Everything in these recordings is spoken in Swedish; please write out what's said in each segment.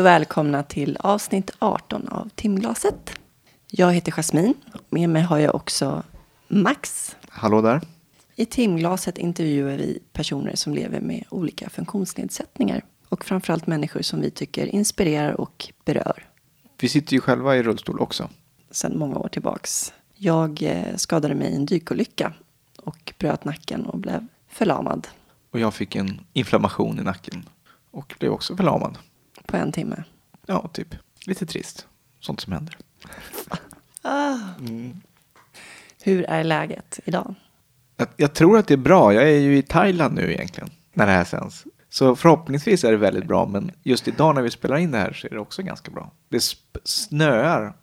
Hej och välkomna till avsnitt 18 av Timglaset. Jag heter Jasmin. Med mig har jag också Max. Hallå där. I Timglaset intervjuar vi personer som lever med olika funktionsnedsättningar och framförallt människor som vi tycker inspirerar och berör Vi sitter ju själva i rullstol också. sedan många år tillbaks. Jag eh, skadade mig i en dykolycka och bröt nacken och blev förlamad Och jag fick en inflammation i nacken. Och blev också förlamad. På en timme. Ja, typ. Lite trist. Sånt som händer. Hur är läget idag? Jag, jag tror att det är bra. Jag är ju i Thailand nu egentligen. När det här sänds. Så förhoppningsvis är det väldigt bra. Men just idag när vi spelar in det här så är det också ganska bra. Det snöar.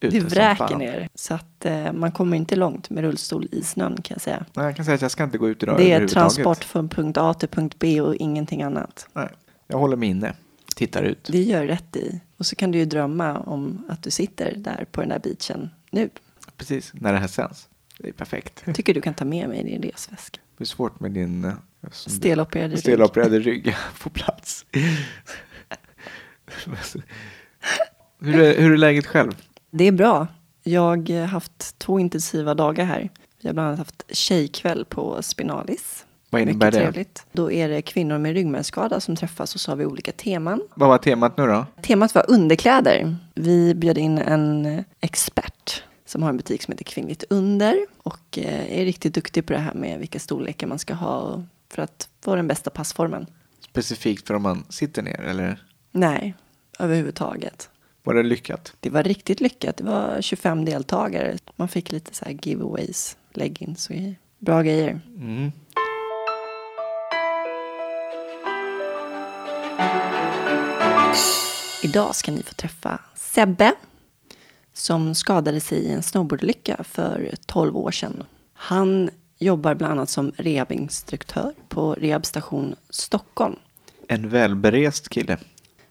ute Det vräker ner så att eh, man kommer inte långt med rullstol i snön kan jag säga. Nej, jag kan säga att jag ska inte gå ut idag Det är transport från punkt A till punkt B och ingenting annat. Nej, jag håller mig inne. Tittar ut. Det gör rätt i. Och så kan du ju drömma om att du sitter där på den där beachen nu. Precis, när det här sänds. Det är perfekt. Tycker du kan ta med mig din resväska. Det är svårt med din eh, du- Stelopererade rygg. stelopererade rygg på plats. hur, är, hur är läget själv? Det är bra. Jag har haft två intensiva dagar här. Vi har bland annat haft tjejkväll på Spinalis. Vad innebär Mycket det? trevligt. Då är det kvinnor med ryggmärgsskada som träffas och så har vi olika teman. Vad var temat nu då? Temat var underkläder. Vi bjöd in en expert som har en butik som heter Kvinnligt Under och eh, är riktigt duktig på det här med vilka storlekar man ska ha för att få den bästa passformen. Specifikt för om man sitter ner eller Nej, överhuvudtaget. var det lyckat? Det var riktigt lyckat. Det var 25 deltagare. Man fick lite så här giveaways, leggings och grejer. Bra grejer. Mm. Idag ska ni få träffa Sebbe som skadade sig i en snowboardolycka för 12 år sedan. Han jobbar bland annat som rehabinstruktör på Rehabstation Stockholm. En välberest kille.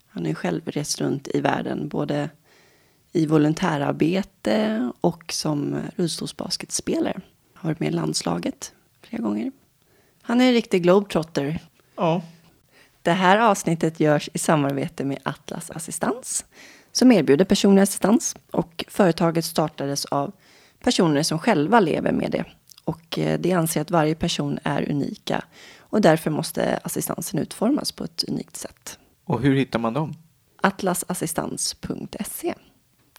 Han har själv rest runt i världen både i volontärarbete och som rullstolsbasketspelare. Har varit med i landslaget flera gånger. Han är en riktig globetrotter Ja. Det här avsnittet görs i samarbete med Atlas Assistans som erbjuder personlig assistans och företaget startades av personer som själva lever med det. Och eh, de anser att varje person är unika och därför måste assistansen utformas på ett unikt sätt. Och hur hittar man dem? Atlasassistans.se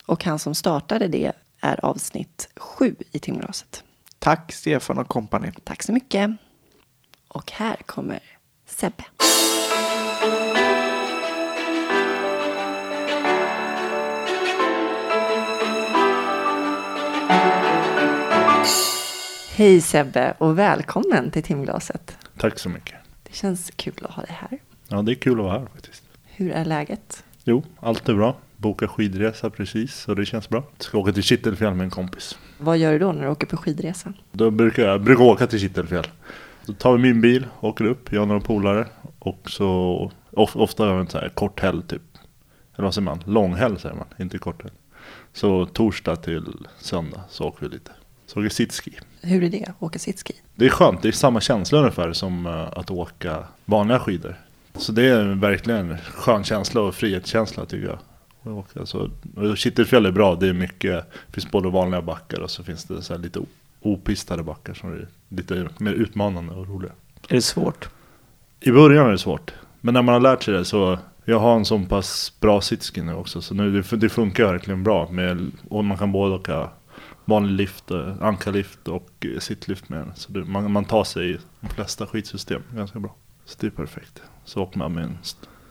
Och han som startade det är avsnitt sju i timglaset. Tack Stefan och kompani. Tack så mycket. Och här kommer Sebbe. Hej Sebbe och välkommen till timglaset. Tack så mycket. Det känns kul att ha dig här. Ja, det är kul att vara här faktiskt. Hur är läget? Jo, allt är bra. Boka skidresa precis, så det känns bra. Ska åka till Kittelfjäll med en kompis. Vad gör du då när du åker på skidresa? Då brukar jag brukar åka till Kittelfjäll. Så tar vi min bil, åker upp, jag och några polare. Och så of, ofta har vi en så här kort helg typ. Eller vad säger man? Lång helg säger man, inte kort helg. Så torsdag till söndag så åker vi lite. Så åker sitski. Hur är det att åka sitski? Det är skönt, det är samma känsla ungefär som eh, att åka vanliga skidor. Så det är verkligen en skön känsla och frihetskänsla tycker jag. Alltså, Kittelfjäll är bra, det är mycket, det finns både vanliga backar och så finns det så här lite opistade backar som är lite mer utmanande och roliga. Är det svårt? I början är det svårt, men när man har lärt sig det så jag har en så pass bra sitski nu också så nu, det, det funkar verkligen bra med, och man kan både åka vanlig lift, eh, ankarlift och eh, sittlift med den. Så det, man, man tar sig i de flesta skidsystem ganska bra. Så det är perfekt. Så åker man med en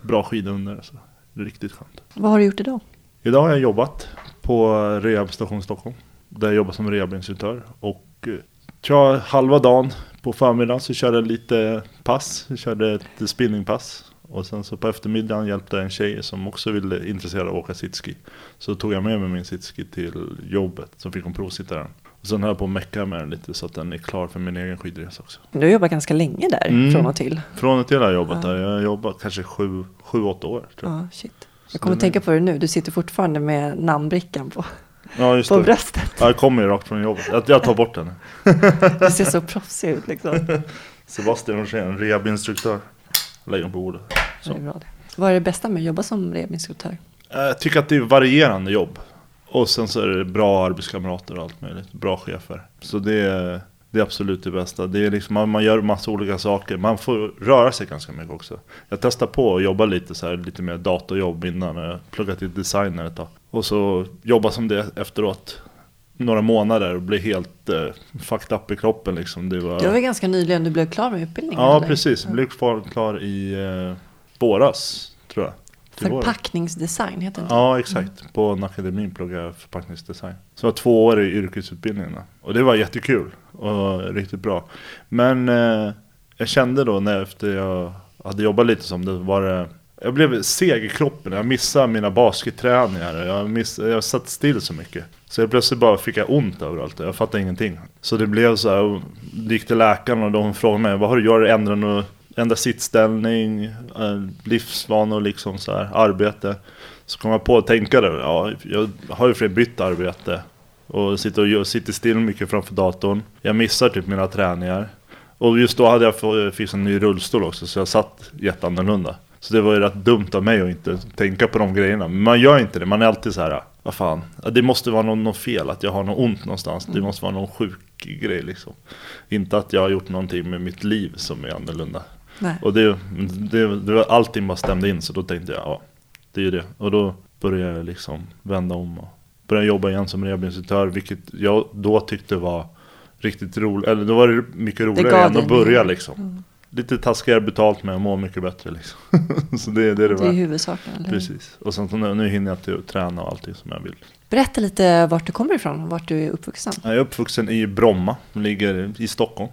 bra skida under så det är riktigt skönt. Vad har du gjort idag? Idag har jag jobbat på Rehabstation Stockholm. Där jag jobbar som rehabinstruktör. Och eh, tror jag halva dagen på förmiddagen så körde jag lite pass. Jag körde ett spinningpass. Och sen så på eftermiddagen hjälpte jag en tjej som också ville intresserad av att åka sitski. Så tog jag med mig min sitski till jobbet. Så fick hon provsitta den. Och sen höll jag på att mecka med den lite så att den är klar för min egen skidresa också. Du har jobbat ganska länge där, Mm. från och till. Från och till har jag jobbat Ja. där. Jag har jobbat kanske sju, sju åtta år. Tror jag. Ja, shit. Jag kommer att tänka på det nu. Du sitter fortfarande med namnbrickan på, Ja, just på det. bröstet. Ja, jag kommer ju rakt från jobbet. Jag, jag tar bort den. Du ser så proffsig ut liksom. Sebastian Rosén, rehabinstruktör. Lägger den på bordet. Det är bra det. Vad är det bästa med att jobba som rehabinstruktör? Jag tycker att det är varierande jobb. Och sen så är det bra arbetskamrater och allt möjligt. Bra chefer. Så det är, det är absolut det bästa. Det är liksom, man, man gör massa olika saker. Man får röra sig ganska mycket också. Jag testade på att jobba lite så här, lite mer datorjobb innan. Jag pluggade till designer ett tag. Och så jobba som det efteråt. Några månader och bli helt uh, fucked up i kroppen liksom. Det var, Det var ganska nyligen du blev klar med utbildningen? ja eller? precis. Jag blev klar, i uh, våras tror jag. Förpackningsdesign heter det? Ja, exakt. På en akademin pluggade jag förpackningsdesign. Så jag var två år i yrkesutbildningen. Och det var jättekul och riktigt bra. Men eh, jag kände då när efter jag hade jobbat lite som det var det jag blev seg i kroppen, jag missade mina basketträningar, jag, miss, jag satt still så mycket. Så jag plötsligt bara fick jag ont överallt, jag fattade ingenting. Så det blev så här, gick till läkaren och de frågade mig, vad har du gjort? Ändra, ändra sittställning, eh, livsvanor liksom så här, arbete. Så kom jag på att tänka det, ja, jag har ju för bytt arbete. Och sitter, och sitter still mycket framför datorn. Jag missar typ mina träningar. Och just då hade jag fixat en ny rullstol också, så jag satt jätteannorlunda. Så det var ju rätt dumt av mig att inte tänka på de grejerna. Men man gör inte det, man är alltid så här, vad fan, det måste vara något, något fel, att jag har något ont någonstans. Det måste vara någon sjuk grej liksom. Inte att jag har gjort någonting med mitt liv som är annorlunda. Nej. Och det, det, det var allting bara stämde in, så då tänkte jag, ja, det är ju det. Och då började jag liksom vända om och började jobba igen som rehabilitatör, vilket jag då tyckte var riktigt roligt. Eller då var det mycket roligare än att börja liksom. Lite taskigare betalt men jag mår mycket bättre liksom. så det är det det Det är huvudsaken, eller? Precis. Och sen så nu, nu hinner jag till att träna och allting som jag vill. Berätta lite vart du kommer ifrån och vart du är uppvuxen. Jag är uppvuxen i Bromma, som ligger i Stockholm.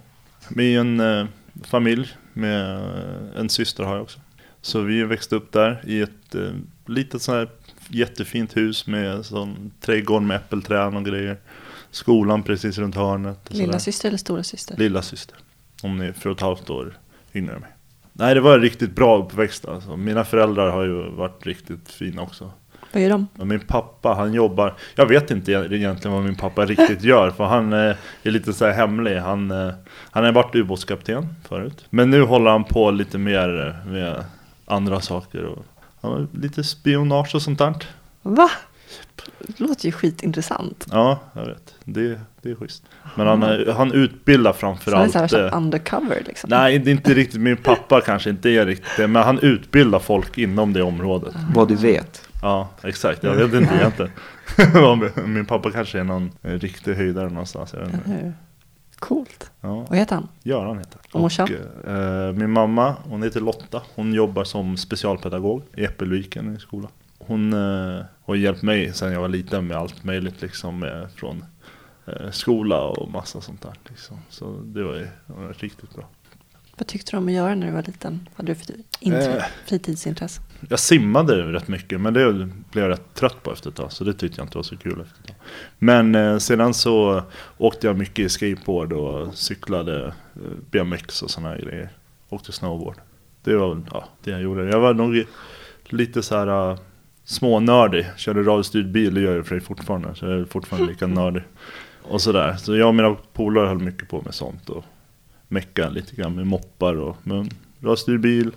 Med en eh, familj, med eh, en syster har jag också. Så vi växte upp där i ett eh, litet sånt här jättefint hus med sån trädgård med äppelträd och grejer. Skolan precis runt hörnet. och sådär. Lilla syster eller stora syster? Lilla syster. Hon är för ett halvt år yngre än mig. Nej, det var en riktigt bra uppväxt alltså. Mina föräldrar har ju varit riktigt fina också. Vad gör de? Men min pappa, han jobbar... Jag vet inte egentligen vad min pappa riktigt gör, för han eh, är lite så här hemlig. Han, eh, han har varit ubåtskapten förut. Men nu håller han på lite mer eh, med andra saker. Och, han har lite spionage och sånt där. Va? Det låter ju skitintressant. Ja, jag vet. Det, det är schysst. Men han, eh, han utbildar Så han är framförallt... så här, så eh, undercover liksom? Nej, det är inte riktigt. Min pappa kanske inte är riktigt det. Men han utbildar folk inom det området. Vad du vet. Ja, exakt. Jag vet inte egentligen. Min pappa kanske är någon eh, riktig höjdare någonstans. Jag vet inte. Coolt. Ja, Vad heter han? Göran heter han. Och morsan? eh, Min mamma, hon heter Lotta. Hon jobbar som specialpedagog i Äppelviken i skolan. Hon eh, har hjälpt mig sedan jag var liten med allt möjligt liksom. Med, från eh, skola och massa sånt där. Liksom. Så det var, ju- det var riktigt bra. Vad tyckte du om att göra när du var liten? Hade du för intre- Eh. fritidsintresse? Jag simmade rätt mycket men det blev jag rätt trött på efter ett tag så det tyckte jag inte var så kul efter ett tag. Men eh, sedan så åkte jag mycket i skateboard och cyklade eh, BMX och sådana grejer. Åkte snowboard. Det var väl ja, det jag gjorde. Jag var nog lite så här uh, smånördig. Körde radiostyrd bil, det gör jag för fortfarande. Så jag är fortfarande lika nördig. Och sådär. Så jag och mina polare höll mycket på med sånt. Och mecka lite grann med moppar och men, radiostyrd bil,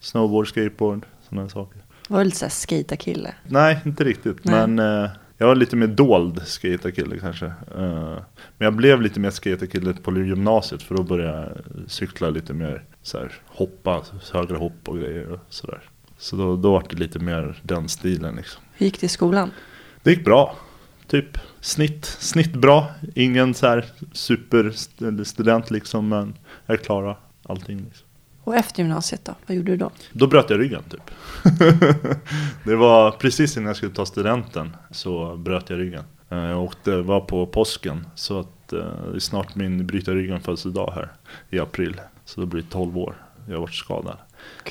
snowboard, skateboard, sådana saker. Var du lite såhär skejtarkille? Nej, inte riktigt. Nej. Men eh, jag var lite mer dold skaterkille kanske. Eh, men jag blev lite mer skaterkille på gymnasiet för då började jag cykla lite mer så här, hoppa, högre hopp och grejer och sådär. Så då, då var det lite mer den stilen liksom. Hur gick det i skolan? Det gick bra. Typ snitt, snitt bra. Ingen så här superstudent liksom, men jag klarade allting. Liksom. Och efter gymnasiet då? Vad gjorde du då? Då bröt jag ryggen typ. det var precis innan jag skulle ta studenten så bröt jag ryggen. Eh, Jag åkte, var på påsken så att eh, det är snart min bryta ryggen födelsedag här i april. Så det blir 12 år. Jag har varit skadad.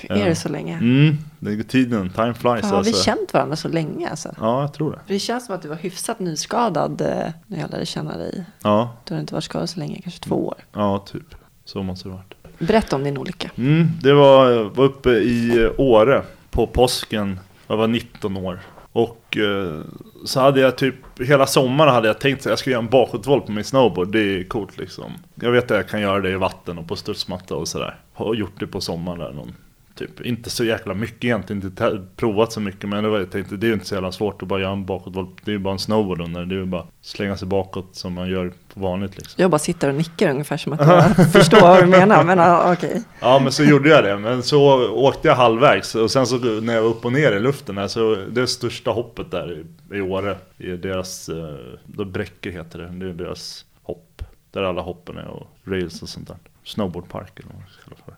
Är det så länge? Mm, det är tiden, time flies Har vi alltså. känt varandra så länge alltså? Ja, jag tror det. För det känns som att du var hyfsat nyskadad eh, när jag lärde känna dig. Ja, Du har inte varit skadad så länge, kanske två år. ja typ. Så måste det ha varit. Berätta om din olycka. Mm, det var, var uppe i Åre på påsken. Jag var 19 år. Och eh, så hade jag typ, hela sommaren hade jag tänkt att jag skulle göra en bakåtvolt på min snowboard. Det är coolt liksom. Jag vet att jag kan göra det i vatten och på studsmatta och sådär. Har gjort det på sommaren där någon Typ. Inte så jäkla mycket egentligen, inte te- provat så mycket. Men det var, jag tänkte det är ju inte så jävla svårt att bara göra en bakåtvolt. Det är ju bara en snowboard under. Det är ju bara att slänga sig bakåt som man gör på vanligt liksom. Jag bara sitter och nickar ungefär som att jag förstår vad du menar. Men ja, okej. Ja men så gjorde jag det, men så åkte jag halvvägs och sen så när jag var upp och ner i luften här, så det största hoppet där i, i Åre, i deras, eh, då Bräcke heter det, det är deras hopp. Där alla hoppen är och rails och sånt där. Snowboardpark eller vad man ska kalla för.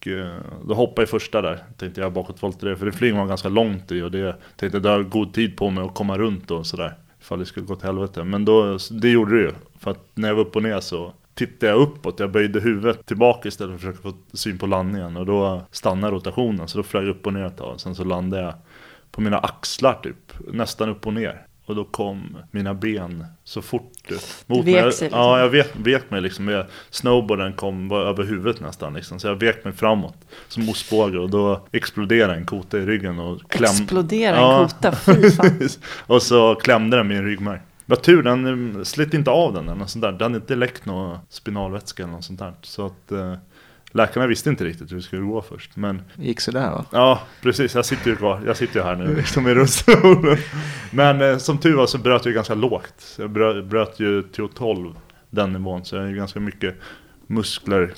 Och eh, då hoppade jag första där, tänkte jag bakåtvolt det, för det flyger man ganska långt i och det tänkte jag, det har god tid på mig att komma runt och sådär. Ifall det skulle gå till helvete. Men då, det gjorde det ju. För att när jag var upp och ner så tittade jag uppåt, jag böjde huvudet tillbaka istället för att försöka få syn på landningen. Och då stannade rotationen, så då flög jag upp och ner ett tag. Sen så landade jag på mina axlar typ, nästan upp och ner. Och då kom mina ben så fort mot vek mig. sig liksom. Ja, jag vek, vek mig liksom. Jag, snowboarden kom var över huvudet nästan liksom. Så jag vek mig framåt som ostbåge och då exploderade en kota i ryggen och kläm... Explodera en Ja. kota, fy fan. och så klämde den min ryggmärg. Vad tur, den slet inte av den eller något sånt där. Den hade inte läckt någon spinalvätska eller något sånt där. Så att eh, läkarna visste inte riktigt hur det skulle gå först. Men Gick sådär va? ja, precis. Jag sitter ju kvar. Jag sitter ju här nu liksom i rullstolen. Men eh, som tur var så bröt jag ganska lågt. Jag bröt, bröt ju till 12 den nivån. Så jag har ju ganska mycket muskler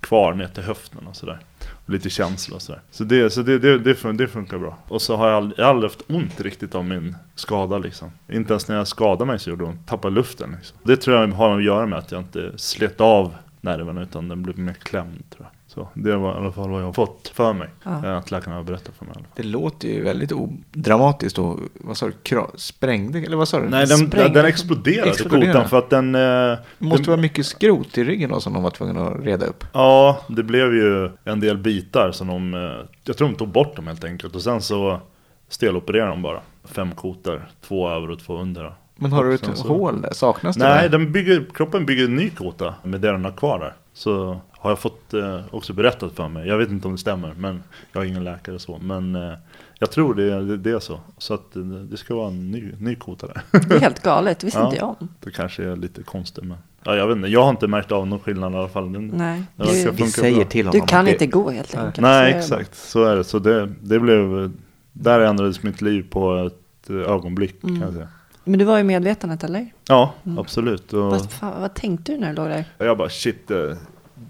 kvar ner till höften och sådär. Och lite känsla och sådär. Så, det, så det, det, det, fun- det funkar bra. Och så har jag aldrig, jag har aldrig haft ont riktigt av min skada liksom. Inte ens när jag skadade mig så gjorde det ont. Tappade luften liksom. Det tror jag har att göra med att jag inte slet av nerven utan den blev mer klämd tror jag. Så det var i alla fall vad jag har fått för mig. Ja. eh, Att läkarna har berättat för mig. Det låter ju väldigt odramatiskt och vad sa du, Kra- sprängde eller vad sa du? Nej, den, sprängde. den exploderade, Exploderade. kotan för att den... eh, det måste den- vara mycket skrot i ryggen då som de var tvungna att reda upp. Ja, det blev ju en del bitar som de... eh, Jag tror de tog bort dem helt enkelt. Och sen så stelopererade de bara. Fem kotor, två över och två under. Men har du ett så- hål där? Saknas det? Nej, där? den bygger, kroppen bygger en ny kota med det den har kvar där. Så har jag fått eh, också berättat för mig. Jag vet inte om det stämmer, men jag är ingen läkare så. Men eh, jag tror det, det, det är så. Så att eh, det ska vara en ny, ny kota där. Det är helt galet, det visste Ja. inte jag om. Det kanske är lite konstigt, men ja, jag vet inte. Jag har inte märkt av någon skillnad i alla fall. Den, Nej, ska du, Vi säger bra. till du honom kan att det- inte gå helt enkelt. Nej, det exakt. Så är det. Så det, det blev... Där ändrades mitt liv på ett eh, ögonblick Mm. kan jag säga. Men du var i medvetandet eller? Ja, Mm. absolut. Och Vad, fan, vad tänkte du när du låg där? jag bara shit. eh,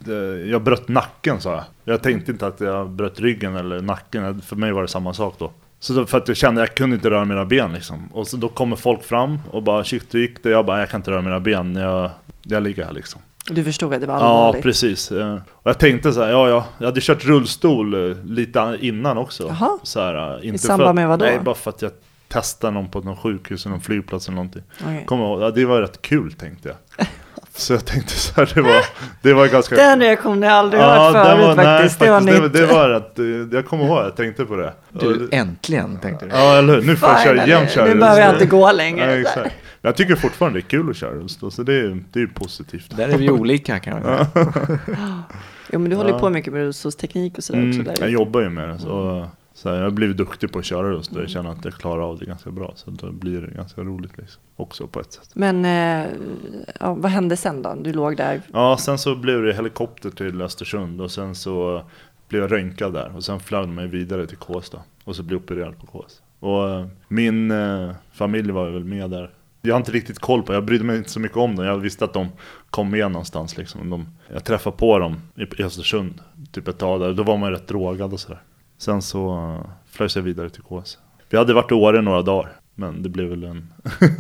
det, jag bröt nacken sa jag. Jag tänkte inte att jag bröt ryggen eller nacken. För mig var det samma sak då. Så då, för att jag kände att jag kunde inte röra mina ben liksom. Och så då kommer folk fram och bara shit hur gick det? Jag bara jag kan inte röra mina ben. Jag, jag ligger här liksom. Du förstod att det var Ja, allvarligt? precis. Eh, Och jag tänkte så här, ja, ja, jag hade kört rullstol eh, lite innan också. Jaha. Så här, eh, inte samband för att, med vad då? Nej, bara för att jag testade någon på någon sjukhus eller någon flygplats eller någonting. Okej. Kommer ihåg, ja, det var rätt kul tänkte jag. Så jag tänkte så här, det var, det var ganska... Den reaktionen har jag aldrig hört den förut var- nej, faktiskt. Det var det, nytt. det var rätt, eh, jag kommer ihåg, jag tänkte på det. Du, Och- äntligen tänkte du. Ja, eller hur? Nu får jag köra köra Nu behöver jag inte gå längre. Ja, exakt. Jag tycker fortfarande det är kul att köra rullstol, så det är, det är ju positivt. Där är vi olika kan man säga. Jo men du håller Ja. på mycket med rullstolsteknik och sådär också. Mm, Där. jag jobbar ju med det. Så, så jag har blivit duktig på att köra rullstol. Jag känner att jag klarar av det ganska bra. Så då blir det ganska roligt liksom. Också på ett sätt. Men eh, ja, vad hände sen då? Du låg där. Ja, sen så blev det helikopter till Östersund. Och sen så blev jag röntgad där. Och sen flög de mig vidare till då. Och så blev jag opererad på KS. Och eh, min eh, familj var väl med där. Jag har inte riktigt koll på, jag brydde mig inte så mycket om dem. Jag visste att de kom med någonstans liksom. De, jag träffade på dem i, i Östersund typ ett tag där. Då var man rätt drogad och sådär. Sen så eh, uh, flögs jag vidare till KS. Vi hade varit i Åre några dagar. Men det blev väl en...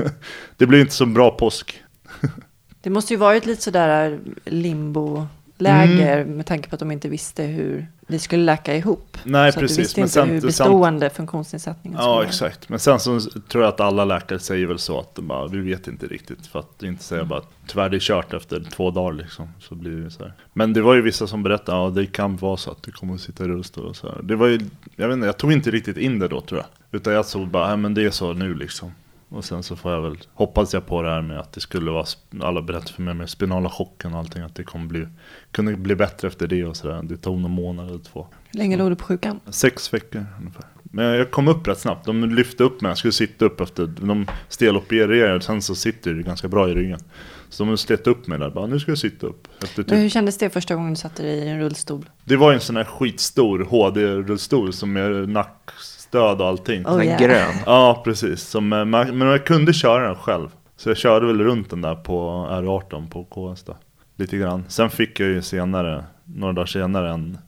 det blev inte så bra påsk. Det måste ju varit lite sådär eh, limbo limbo-läger Mm. med tanke på att de inte visste hur vi skulle läka ihop. Nej, så att du precis. visste Men inte sen- hur bestående funktionsnedsättningen skulle Ja, vara. exakt. Men sen så tror jag att alla läkare säger väl så att de bara, vi vet inte riktigt. För att inte säga bara, tyvärr det är kört efter två dagar liksom. Så blir det så här. Men det var ju vissa som berättade, ja det kan vara så att du kommer att sitta i rullstol och så här. Det var ju, jag vet inte, jag tog inte riktigt in det då tror jag. Utan jag såg bara, ja men det är så nu liksom. Och sen så får jag väl, hoppas jag på det här med att det skulle vara, alla berättar för mig med spinala chocken och allting, att det kommer bli, kunde bli bättre efter det och sådär. Det tog någon månad eller två. Hur länge låg du på sjukan? Sex veckor ungefär. Men jag kom upp rätt snabbt. De lyfte upp mig. Jag skulle sitta upp efter... De stelopererade. Sen så sitter det ganska bra i ryggen. Så de slet upp mig där. Bara, nu ska jag sitta upp. Efter Men typ. hur kändes det första gången du satte dig i en rullstol? Det var en sån här skitstor HD-rullstol som med nackstöd och allting. Oh, yeah. grön. Ja, precis. Som, eh, man, men jag kunde köra den själv. Så jag körde väl runt den där på R18 på KS då. Lite grann. Sen fick jag ju senare, några dagar senare, en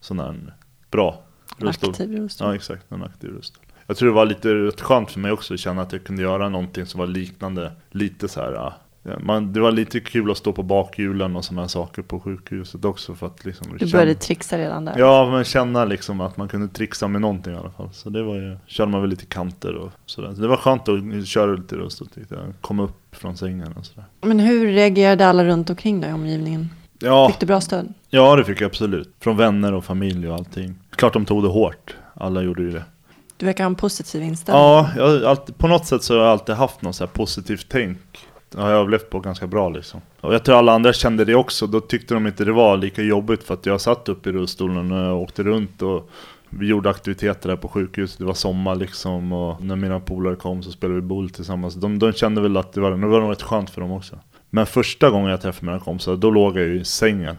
sån här bra rullstol. Aktiv rullstol. Ja, exakt. En aktiv rullstol. Jag tror det var lite rätt skönt för mig också att känna att jag kunde göra någonting som var liknande. Lite så här. Man, det var lite kul att stå på bakhjulen och sådana saker på sjukhuset också. För att liksom Du känna- började trixa redan där. Ja, men känna liksom att man kunde trixa med någonting i alla fall. Så det var ju, körde man väl lite kanter och sådär. Så det var skönt att köra lite rullstol tyckte jag. Komma upp från sängen och sådär. Men hur reagerade alla runt omkring dig i omgivningen? Ja, Fick du bra stöd? ja, det fick jag absolut. Från vänner och familj och allting. Klart de tog det hårt. Alla gjorde ju det. Du verkar ha en positiv inställning. Ja, jag, alltid, på något sätt så har jag alltid haft något så här positivt tänk. Har jag överlevt på ganska bra liksom. Och jag tror alla andra kände det också. Då tyckte de inte det var lika jobbigt för att jag satt upp i rullstolen och åkte runt och vi gjorde aktiviteter där på sjukhuset. Det var sommar liksom och när mina polare kom så spelade vi boll tillsammans. De, de kände väl att det var, det var nog rätt skönt för dem också. Men första gången jag träffade mina kompisar, då låg jag ju i sängen.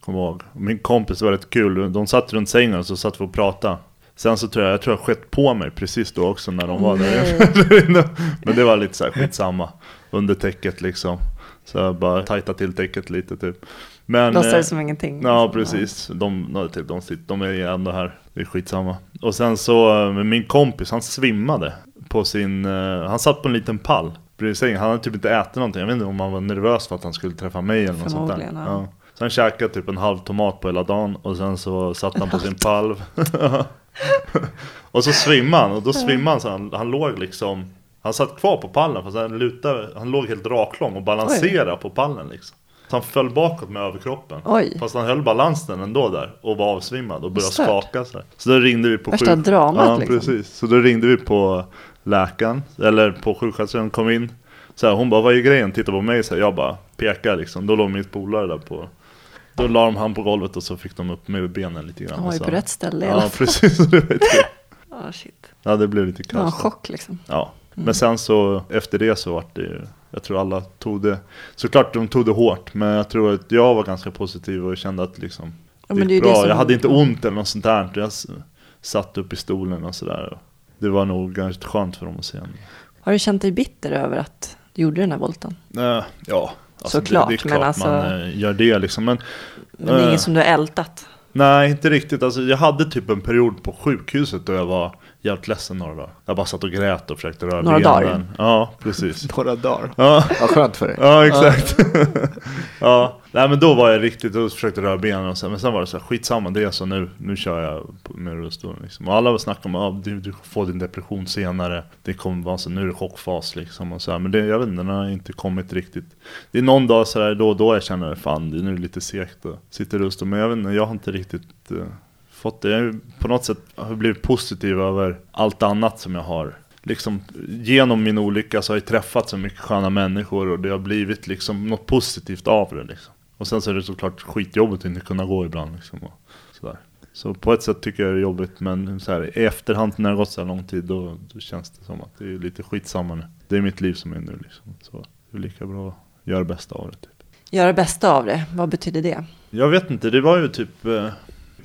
Kommer ihåg. Min kompis var rätt kul. De satt runt sängen och så satt vi och pratade. Sen så tror jag, jag tror jag skett på mig precis då också när de var där inne. Men det var lite så här skitsamma. Under täcket liksom. Så jag bara tajta till täcket lite typ. Men, Låtsades eh, som ingenting. Ja precis, de, de, typ, de, sitter, de är ändå här, det är skitsamma. Och sen så, eh, min kompis han svimmade på sin, eh, han satt på en liten pall bredvid. Han hade typ inte ätit någonting, jag vet inte om han var nervös för att han skulle träffa mig eller något sånt där. Förmodligen, ja. Så han käkade typ en halv tomat på hela dagen och sen så satt han på sin pall. och så svimmade han och då svimmade han så han, han låg liksom Han satt kvar på pallen fast han lutade, han låg helt raklång och balanserade på pallen liksom. Så han föll bakåt med överkroppen. Oj. Fast han höll balansen ändå där och var avsvimmad och började Stört. skaka så, här. så då ringde vi på Värsta dramat, Ja liksom. precis. Så då ringde vi på läkaren, eller på sjuksköterskan kom in. Så här, hon bara, vad är grejen? Titta på mig så här, jag bara pekar liksom. Då låg mitt polare där på Då la de han på golvet och så fick de upp med benen lite grann. Han var ju på rätt ställe i alla Ja fall. precis, det var. Ja, shit. Ja det blev lite Det var en kaos. chock liksom. Ja, men sen så efter det så vart det ju Jag tror alla tog det Såklart de tog det hårt Men jag tror att jag var ganska positiv och kände att liksom Ja, Det men gick bra, som- jag hade inte ont eller något sånt där Jag satt upp i stolen och sådär Det var nog ganska skönt för dem att se en. Har du känt dig bitter över att du gjorde den här volten? Eh, Ja Såklart, det, det är men klart alltså- man eh, gör det liksom Men Men det är Eh. inget som du har ältat? Nej, inte riktigt. Alltså, jag hade typ en period på sjukhuset då jag var jävligt ledsen några dagar. Jag bara satt och grät och försökte röra Några benen. dagar? Ja, precis. Några dagar. Ja, Vad skönt för dig. ja exakt. ja, nej men då var jag riktigt och försökte röra benen och så, men sen var det så här, skitsamma, det är så nu, nu kör jag med rullstolen liksom. Och alla snackade om att ah, du, du får din depression senare, det kommer vara så, nu är det chockfas liksom och så här. Men det, jag vet inte, den har inte kommit riktigt. Det är någon dag sådär då och då jag känner, fan det är nu lite segt att sitta i rullstol, men jag vet inte, jag har inte riktigt eh, fått det. Jag har på något sätt blivit positiv över allt annat som jag har. Liksom, genom min olycka så har jag träffat så mycket sköna människor och det har blivit liksom något positivt av det. Liksom. Och sen så är det såklart skitjobbigt att inte kunna gå ibland. Liksom, sådär. Så på ett sätt tycker jag det är jobbigt men så här, i efterhand när det har gått så här lång tid då, då känns det som att det är lite skitsamma nu. Det är mitt liv som är nu liksom. Så det är lika bra att göra det bästa av det. Typ. Göra det bästa av det, vad betyder det? Jag vet inte, det var ju typ eh,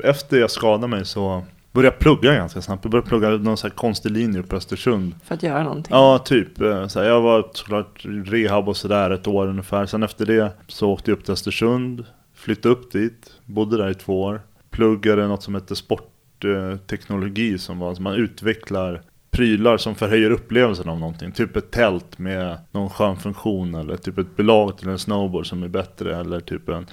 Efter jag skadade mig så började jag plugga ganska snabbt. Jag började plugga någon så här konstig linje uppe på Östersund. För att göra någonting? Ja, typ. eh, Så här, jag var såklart rehab och sådär ett år ungefär. Sen efter det så åkte jag upp till Östersund, flyttade upp dit, bodde där i två år. Pluggade något som heter sportteknologi som var, man utvecklar prylar som förhöjer upplevelsen av någonting. Typ ett tält med någon skön funktion eller typ ett belag till en snowboard som är bättre eller typ en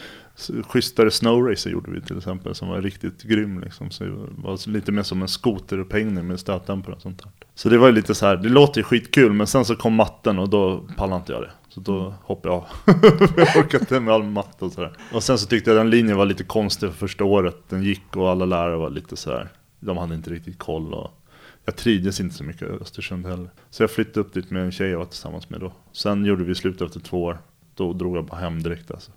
schysstare snowracer gjorde vi till exempel som var riktigt grym liksom. Så det var lite mer som en skoterupphängning med stötdämpare och sånt där. Så det var ju lite så här, det låter ju skitkul men sen så kom matten och då pallade inte jag det. Så då hoppade jag av. jag orkade inte med all matte och sådär. Och sen så tyckte jag den linjen var lite konstig för första året. Den gick och alla lärare var lite så här. De hade inte riktigt koll och jag trivdes inte så mycket i Östersund heller. Så jag flyttade upp dit med en tjej jag var tillsammans med då. Sen gjorde vi slut efter två år. Då drog jag bara hem direkt alltså.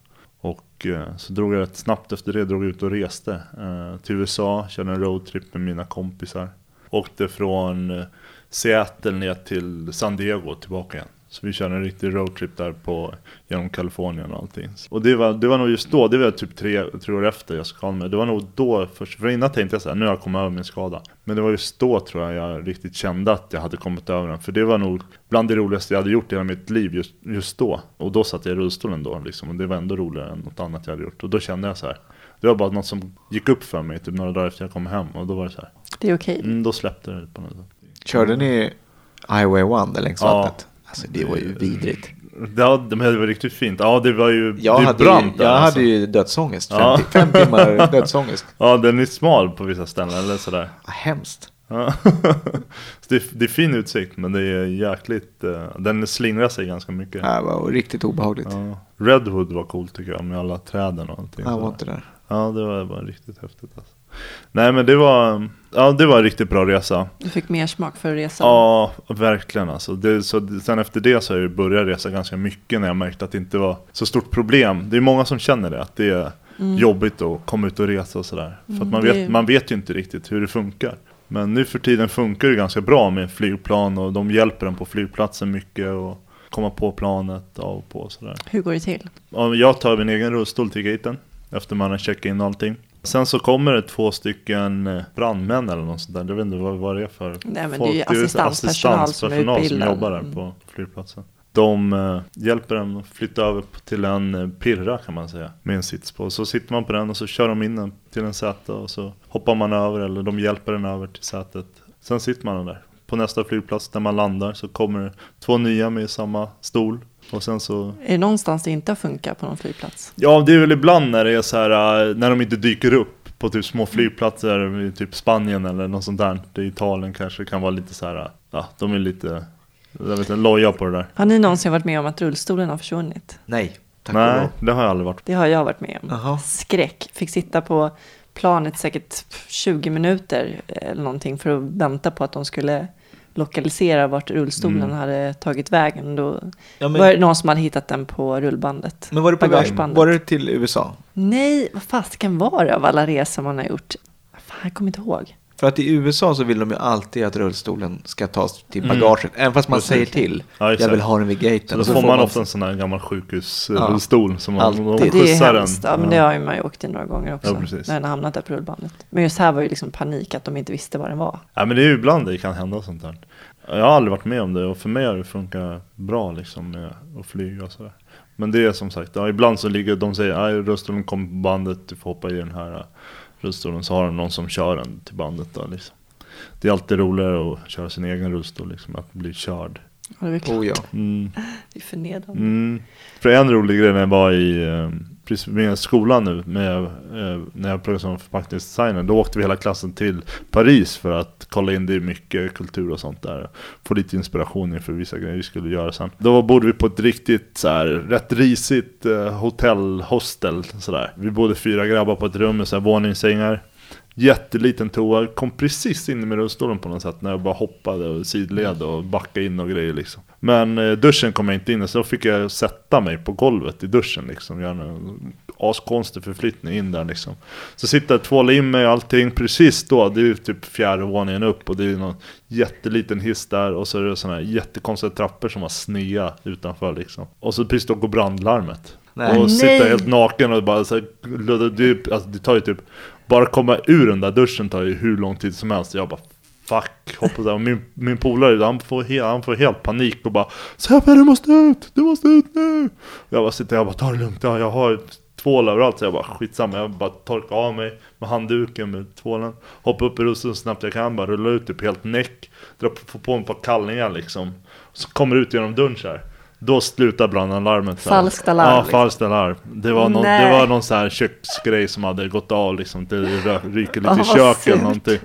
Och eh, så drog jag rätt snabbt efter det, drog ut och reste eh, till USA, körde en roadtrip med mina kompisar. Åkte från eh, Seattle ner till San Diego och tillbaka igen. Så vi körde en riktig roadtrip där på, genom Kalifornien och allting. Och det var, det var nog just då, det var typ tre, tre år efter jag skadade mig. Det var nog då först, för innan tänkte jag så här, nu har jag kommit över min skada. Men det var just då tror jag jag riktigt kände att jag hade kommit över den. För det var nog bland det roligaste jag hade gjort i hela mitt liv just, just då. Och då satt jag i rullstolen då liksom. Och det var ändå roligare än något annat jag hade gjort. Och då kände jag så här. Det var bara något som gick upp för mig typ några dagar efter jag kom hem. Och då var det så här. Det är okej. Mm, då släppte det på något sätt. Körde ni Highway 1 1 längs Ja. Alltså det var ju vidrigt. Ja, det var riktigt fint. Ja, det var ju Jag, det hade, brant ju, jag alltså. hade ju dödsångest. Ja. 50, fem timmar dödsångest. Ja, den är smal på vissa ställen eller sådär. Ja, hemskt. Ja. Det, är, det är fin utsikt men det är jäkligt, eh, den slingrar sig ganska mycket. Det var riktigt obehagligt. Ja. Redwood var coolt tycker jag med alla träden och allting. Jag var inte där. Ja, det var, var riktigt häftigt alltså. Nej men det var, ja det var en riktigt bra resa. Du fick mer smak för resan. Ja, verkligen alltså. Det, så, sen efter det så har jag börjat resa ganska mycket när jag märkte att det inte var så stort problem. Det är många som känner det, att det är jobbigt att komma ut och resa och sådär. För att Mm, man, vet, är- man vet ju inte riktigt hur det funkar. Men nu för tiden funkar det ganska bra med flygplan och de hjälper en på flygplatsen mycket och komma på planet av och på och sådär. Hur går det till? Ja, Jag tar min egen rullstol till gaten efter man har checkat in allting. Sen så kommer det två stycken eh, brandmän eller något sånt där. Jag vet inte vad, vad det är för Nej, men det är ju assistanspersonal som assistanspersonal som utbildad. jobbar där Mm. på flygplatsen. De eh, hjälper en att flytta över till en eh, pirra kan man säga. Med en sits på. Så sitter man på den och så kör de in den till en säte och så hoppar man över eller de hjälper den över till sätet. Sen sitter man där. På nästa flygplats där man landar så kommer det två nya med samma stol. Och sen så Är det någonstans det inte har funkat på någon flygplats? Ja, det är väl ibland när det är så här, äh, när de inte dyker upp på typ små flygplatser i typ Spanien eller något sånt där. Det är Italien kanske kan vara lite så här, äh, ja, de är lite, jag vet inte, loja på det där. Har ni någonsin varit med om att rullstolen har försvunnit? Nej, tack Nej, det har jag aldrig varit. Det har jag varit med om. Jaha. Skräck. Fick sitta på planet säkert 20 minuter eller någonting för att vänta på att de skulle lokalisera vart rullstolen Mm. hade tagit vägen. Då Ja, var det men, någon som hade hittat den på rullbandet. men var det på väg? Var det till USA? Nej, vad fasiken var det av alla resor man har gjort? Fan, jag kommer inte ihåg. För att i USA så vill de ju alltid att rullstolen ska tas till Mm. bagaget. Även fast man Precis. säger till. Ja, jag vill ha den vid gaten. Så då så får man ofta en sån här gammal sjukhusrullstol som man, Alltid. de Det, det är den. hemskt. Ja, men det har ju man ju åkt i några gånger också. Ja, när den har hamnat där på rullbandet. Men just här var ju liksom panik att de inte visste vad den var. Ja men det är ju ibland det kan hända sånt där. Jag har aldrig varit med om det och för mig har det funkat bra liksom med att flyga och sådär. Men det är som sagt, ja, ibland så ligger de säger att rullstolen kommer på bandet, du får hoppa i den här rullstolen. Så har de någon som kör den till bandet då liksom. Det är alltid roligare att köra sin egen rullstol liksom, att bli körd. Ja, det är klart. Oh ja. Mm. Det är förnedrande. Mm. För en rolig grej när jag var i eh, precis med skolan nu, med, eh, när jag pluggade som förpackningsdesigner, då åkte vi hela klassen till Paris för att kolla in, det mycket kultur och sånt där. Få lite inspiration inför vissa grejer vi skulle göra sen. Då bodde vi på ett riktigt så här, rätt risigt eh, hotell, hostel sådär. Vi bodde fyra grabbar på ett rum med så här våningssängar. Jätteliten toa, kom precis in med rullstolen på något sätt när jag bara hoppade och sidled och backade in och grejer liksom. Men eh, duschen kom jag inte in i så då fick jag sätta mig på golvet i duschen liksom. Göra en askonstig förflyttning in där liksom. Så sitter jag tvåla in mig och allting precis då, det är ju typ fjärde våningen upp och det är någon jätteliten hiss där och så är det sådana här jättekonstiga trappor som har snea utanför liksom. Och så precis då går brandlarmet. Nej. Och sitta helt naken och bara så här, det, alltså, det tar ju typ bara komma ur den där duschen tar ju hur lång tid som helst. Jag bara fuck, hoppas jag. Min, min polare han får, helt, han får helt panik och bara Sebbe du måste ut, du måste ut nu. Jag bara sitter jag bara ta det lugnt, ja, jag har tvål överallt. Så jag bara skitsamma, jag bara torkar av mig med handduken med tvålen. Hoppar upp i russen så snabbt jag kan, bara rulla ut typ helt näck. Dra på, mig ett par kallingar liksom. Så kommer ut genom dörren så här. Då slutar brandalarmet. Falskt alarm, Ja, liksom. falskt alarm. Det var, någon, det var någon så här köksgrej som hade gått av liksom. Det ryker lite i köket eller någonting.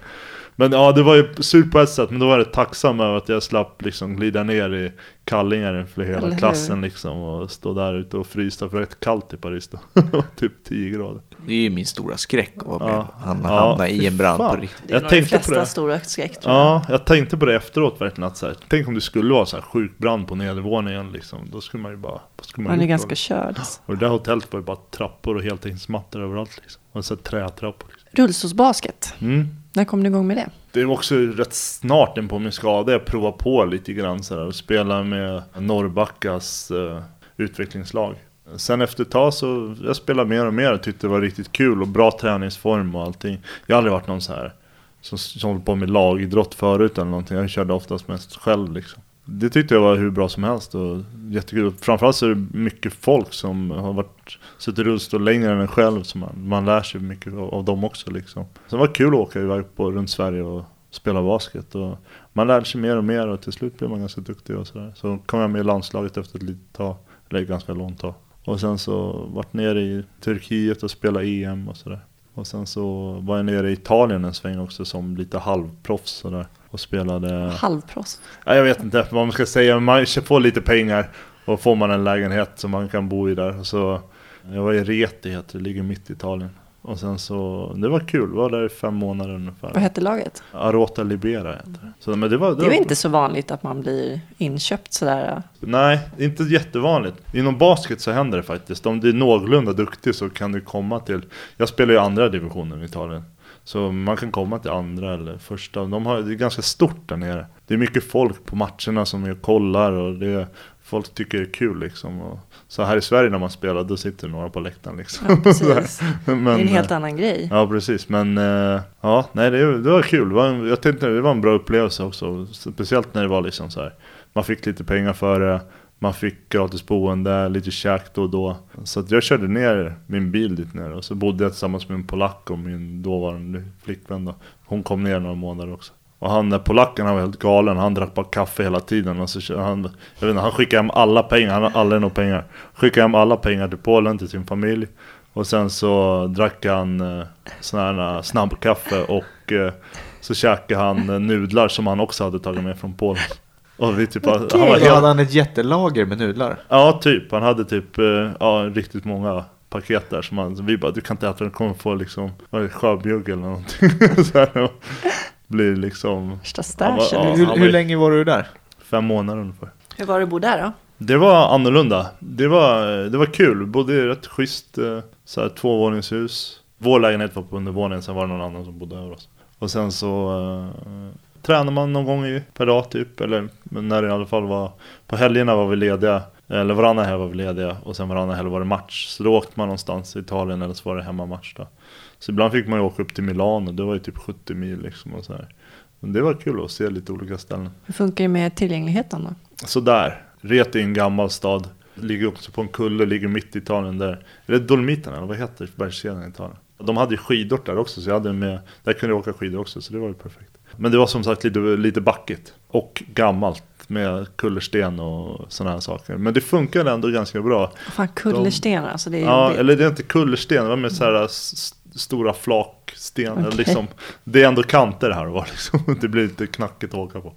Men ja, det var ju surt på ett sätt, men då var jag tacksam över att jag slapp liksom glida ner i kallingar Eller hela klassen liksom och stå där ute och frysa för det är rätt kallt i Paris då. typ 10 grader. Det är ju min stora skräck att vara med. Ja. Han Ja, hamnar i en brand fan. på riktigt. Det är Jag nog de på flesta det. stora skräck tror jag. Ja, jag tänkte på det efteråt verkligen att så här, tänk om det skulle vara så här sjuk brand på nedervåningen liksom. Då skulle man ju bara, vad skulle man Man är gjort ganska körd. alltså. Och det där hotellet var ju bara trappor och heltäckningsmattor överallt liksom. Och så trätrappor. Liksom. Rullstolsbasket. Mm. När kom du igång med det? Det var också rätt snart in på min skada jag provade på lite grann så här, och spela med Norrbackas eh, utvecklingslag. Sen efter ett tag så jag spelade mer och mer och tyckte det var riktigt kul och bra träningsform och allting. Jag har aldrig varit någon så här som, som hållit på med lagidrott förut eller någonting. Jag körde oftast mest själv liksom. Det tyckte jag var hur bra som helst och jättekul. Framförallt så är det mycket folk som har varit suttit i rullstol längre än en själv. Så man, man lär sig mycket av, av dem också liksom. Så det var kul att åka iväg på, runt Sverige och spela basket. Och man lärde sig mer och mer och till slut blev man ganska duktig och sådär. Så kom jag med i landslaget efter ett litet tag, eller ganska långt tag. Och sen så vart nere i Turkiet och spelade EM och sådär. Och sen så var jag nere i Italien en sväng också som lite halvproffs sådär. Och spelade... Halvproffs. Ja, jag vet inte vad man ska säga, man får lite pengar och får man en lägenhet som man kan bo i där. Så jag var i Reti, heter det, ligger mitt i Italien. Och sen så, det var kul, var där i fem månader ungefär. Vad hette laget? Arota Libera heter det. Så, men det var, Det är var, inte så vanligt att man blir inköpt sådär. Nej, inte jättevanligt. Inom basket så händer det faktiskt. Om du är någorlunda duktig så kan du komma till, jag spelar ju andra divisionen i Italien. Så man kan komma till andra eller första. De har, det är ganska stort där nere. Det är mycket folk på matcherna som jag kollar och det, folk tycker det är kul liksom. Och, så här i Sverige när man spelar, då sitter några på läktaren liksom. Ja. Men, det är en helt eh, annan grej. Ja precis, men eh, ja, nej det, det var kul. Det var, en- jag tänkte det var en bra upplevelse också. Speciellt när det var liksom så här. Man fick lite pengar för det. Man fick gratis boende, lite käk då och då. Så att jag körde ner min bil dit ner och så bodde jag tillsammans med en polack och min dåvarande flickvän då. Hon kom ner några månader också. Och han där polacken han var helt galen, han drack bara kaffe hela tiden. Och så, kö- han, jag vet inte, han skickade hem alla pengar, han har aldrig några pengar. Skickade hem alla pengar till Polen, till sin familj. Och sen så drack han eh, sån här eh, snabbkaffe och eh, så käkade han eh, nudlar som han också hade tagit med från Polen. Och vi typ, han var helt, hade han ett jättelager med nudlar. Ja, typ. Han hade typ eh, ja, riktigt många paket där som han, vi bara, du kan inte äta den, du kommer få liksom, sjöbjugg eller någonting. så här, och blir liksom Värsta stashen. ja. hur, hur var- länge var du där? fem månader ungefär. Hur var det att bo där då? Det var annorlunda. Det var, det var kul. Bodde i rätt schysst eh, så här, tvåvåningshus. Vår lägenhet var på undervåningen, sen var det någon annan som bodde över oss. Och sen så eh, tränade man någon gång i, per dag typ. Eller när det i alla fall var På helgerna var vi lediga. Eller varannan helg var vi lediga. Och sen varannan helg var det match. Så då åkte man någonstans i Italien eller så var det hemmamatch då. Så ibland fick man ju åka upp till Milano. Det var ju typ 70 mil liksom och så här. Men det var kul att se lite olika ställen. Hur funkar det med tillgängligheten då? Sådär. Reti är en gammal stad. Ligger också på en kulle, ligger mitt i Italien där. Är det Dolomiterna eller vad heter bergskedjan i Italien? De hade ju skidor där också, så jag hade med, där kunde jag åka skidor också, så det var ju perfekt. Men det var som sagt lite, lite backigt. Och gammalt med kullersten och sådana här saker. Men det funkade ändå ganska bra. Fan, kullersten alltså. Det är Ja, jobbigt. eller det är inte kullersten, det var med så här stora flaksten. eller Okej. Liksom, det är ändå kanter här och var liksom. Det blir lite knackigt att åka på.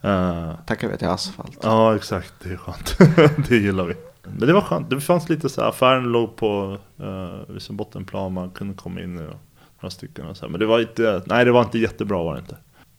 Eh, Tackar vi till asfalt. Ja, exakt. Det är skönt. det gillar vi. Men det var skönt. Det fanns lite så här, affären låg på uh, bottenplan, man kunde komma in i några stycken och så här. Men det var inte, nej det var inte jättebra var det inte.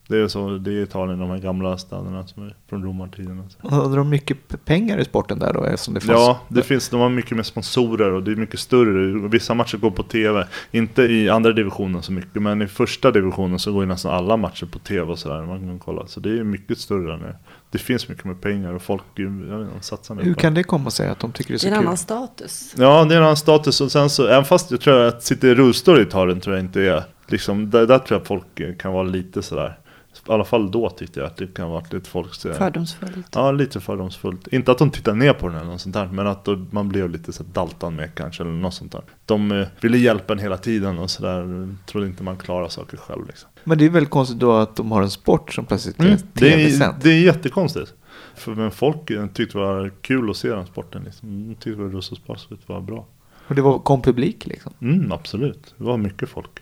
Det är så, det är Italien, de här gamla städerna som är från romartiden. och så. Hade de mycket pengar i sporten där då? Eftersom det fanns... Ja, det finns, de har mycket mer sponsorer och det är mycket större. Vissa matcher går på tv. Inte i andra divisionen så mycket, men i första divisionen så går ju nästan alla matcher på tv och sådär. Man kan kolla. Så det är mycket större nere. Det finns mycket mer pengar och folk jag vet de satsar mer Hur på kan det komma sig att de tycker det är Det så är en kul? annan status. Ja, det är en annan status och sen så, även fast jag tror att sitta i rullstol i Italien tror jag inte är, liksom, där, där tror jag att folk kan vara lite sådär. I alla fall då tyckte jag att det kan vara lite folk sådär. Fördomsfullt. Ja, lite fördomsfullt. Inte att de tittar ner på den eller något sånt där, men att då, man blev lite så daltan med kanske, eller något sånt där. De eh, ville hjälpa en hela tiden och sådär, trodde inte man klarar saker själv liksom. Men det är väldigt konstigt då att de har en sport som plötsligt är Mm. Det, är, tv-sänd. det är jättekonstigt. För, men folk eh, tyckte det var kul att se den sporten liksom. De tyckte att rullstolsbasket var bra. Och det var, kom publik liksom. Mm, absolut. Det var mycket folk.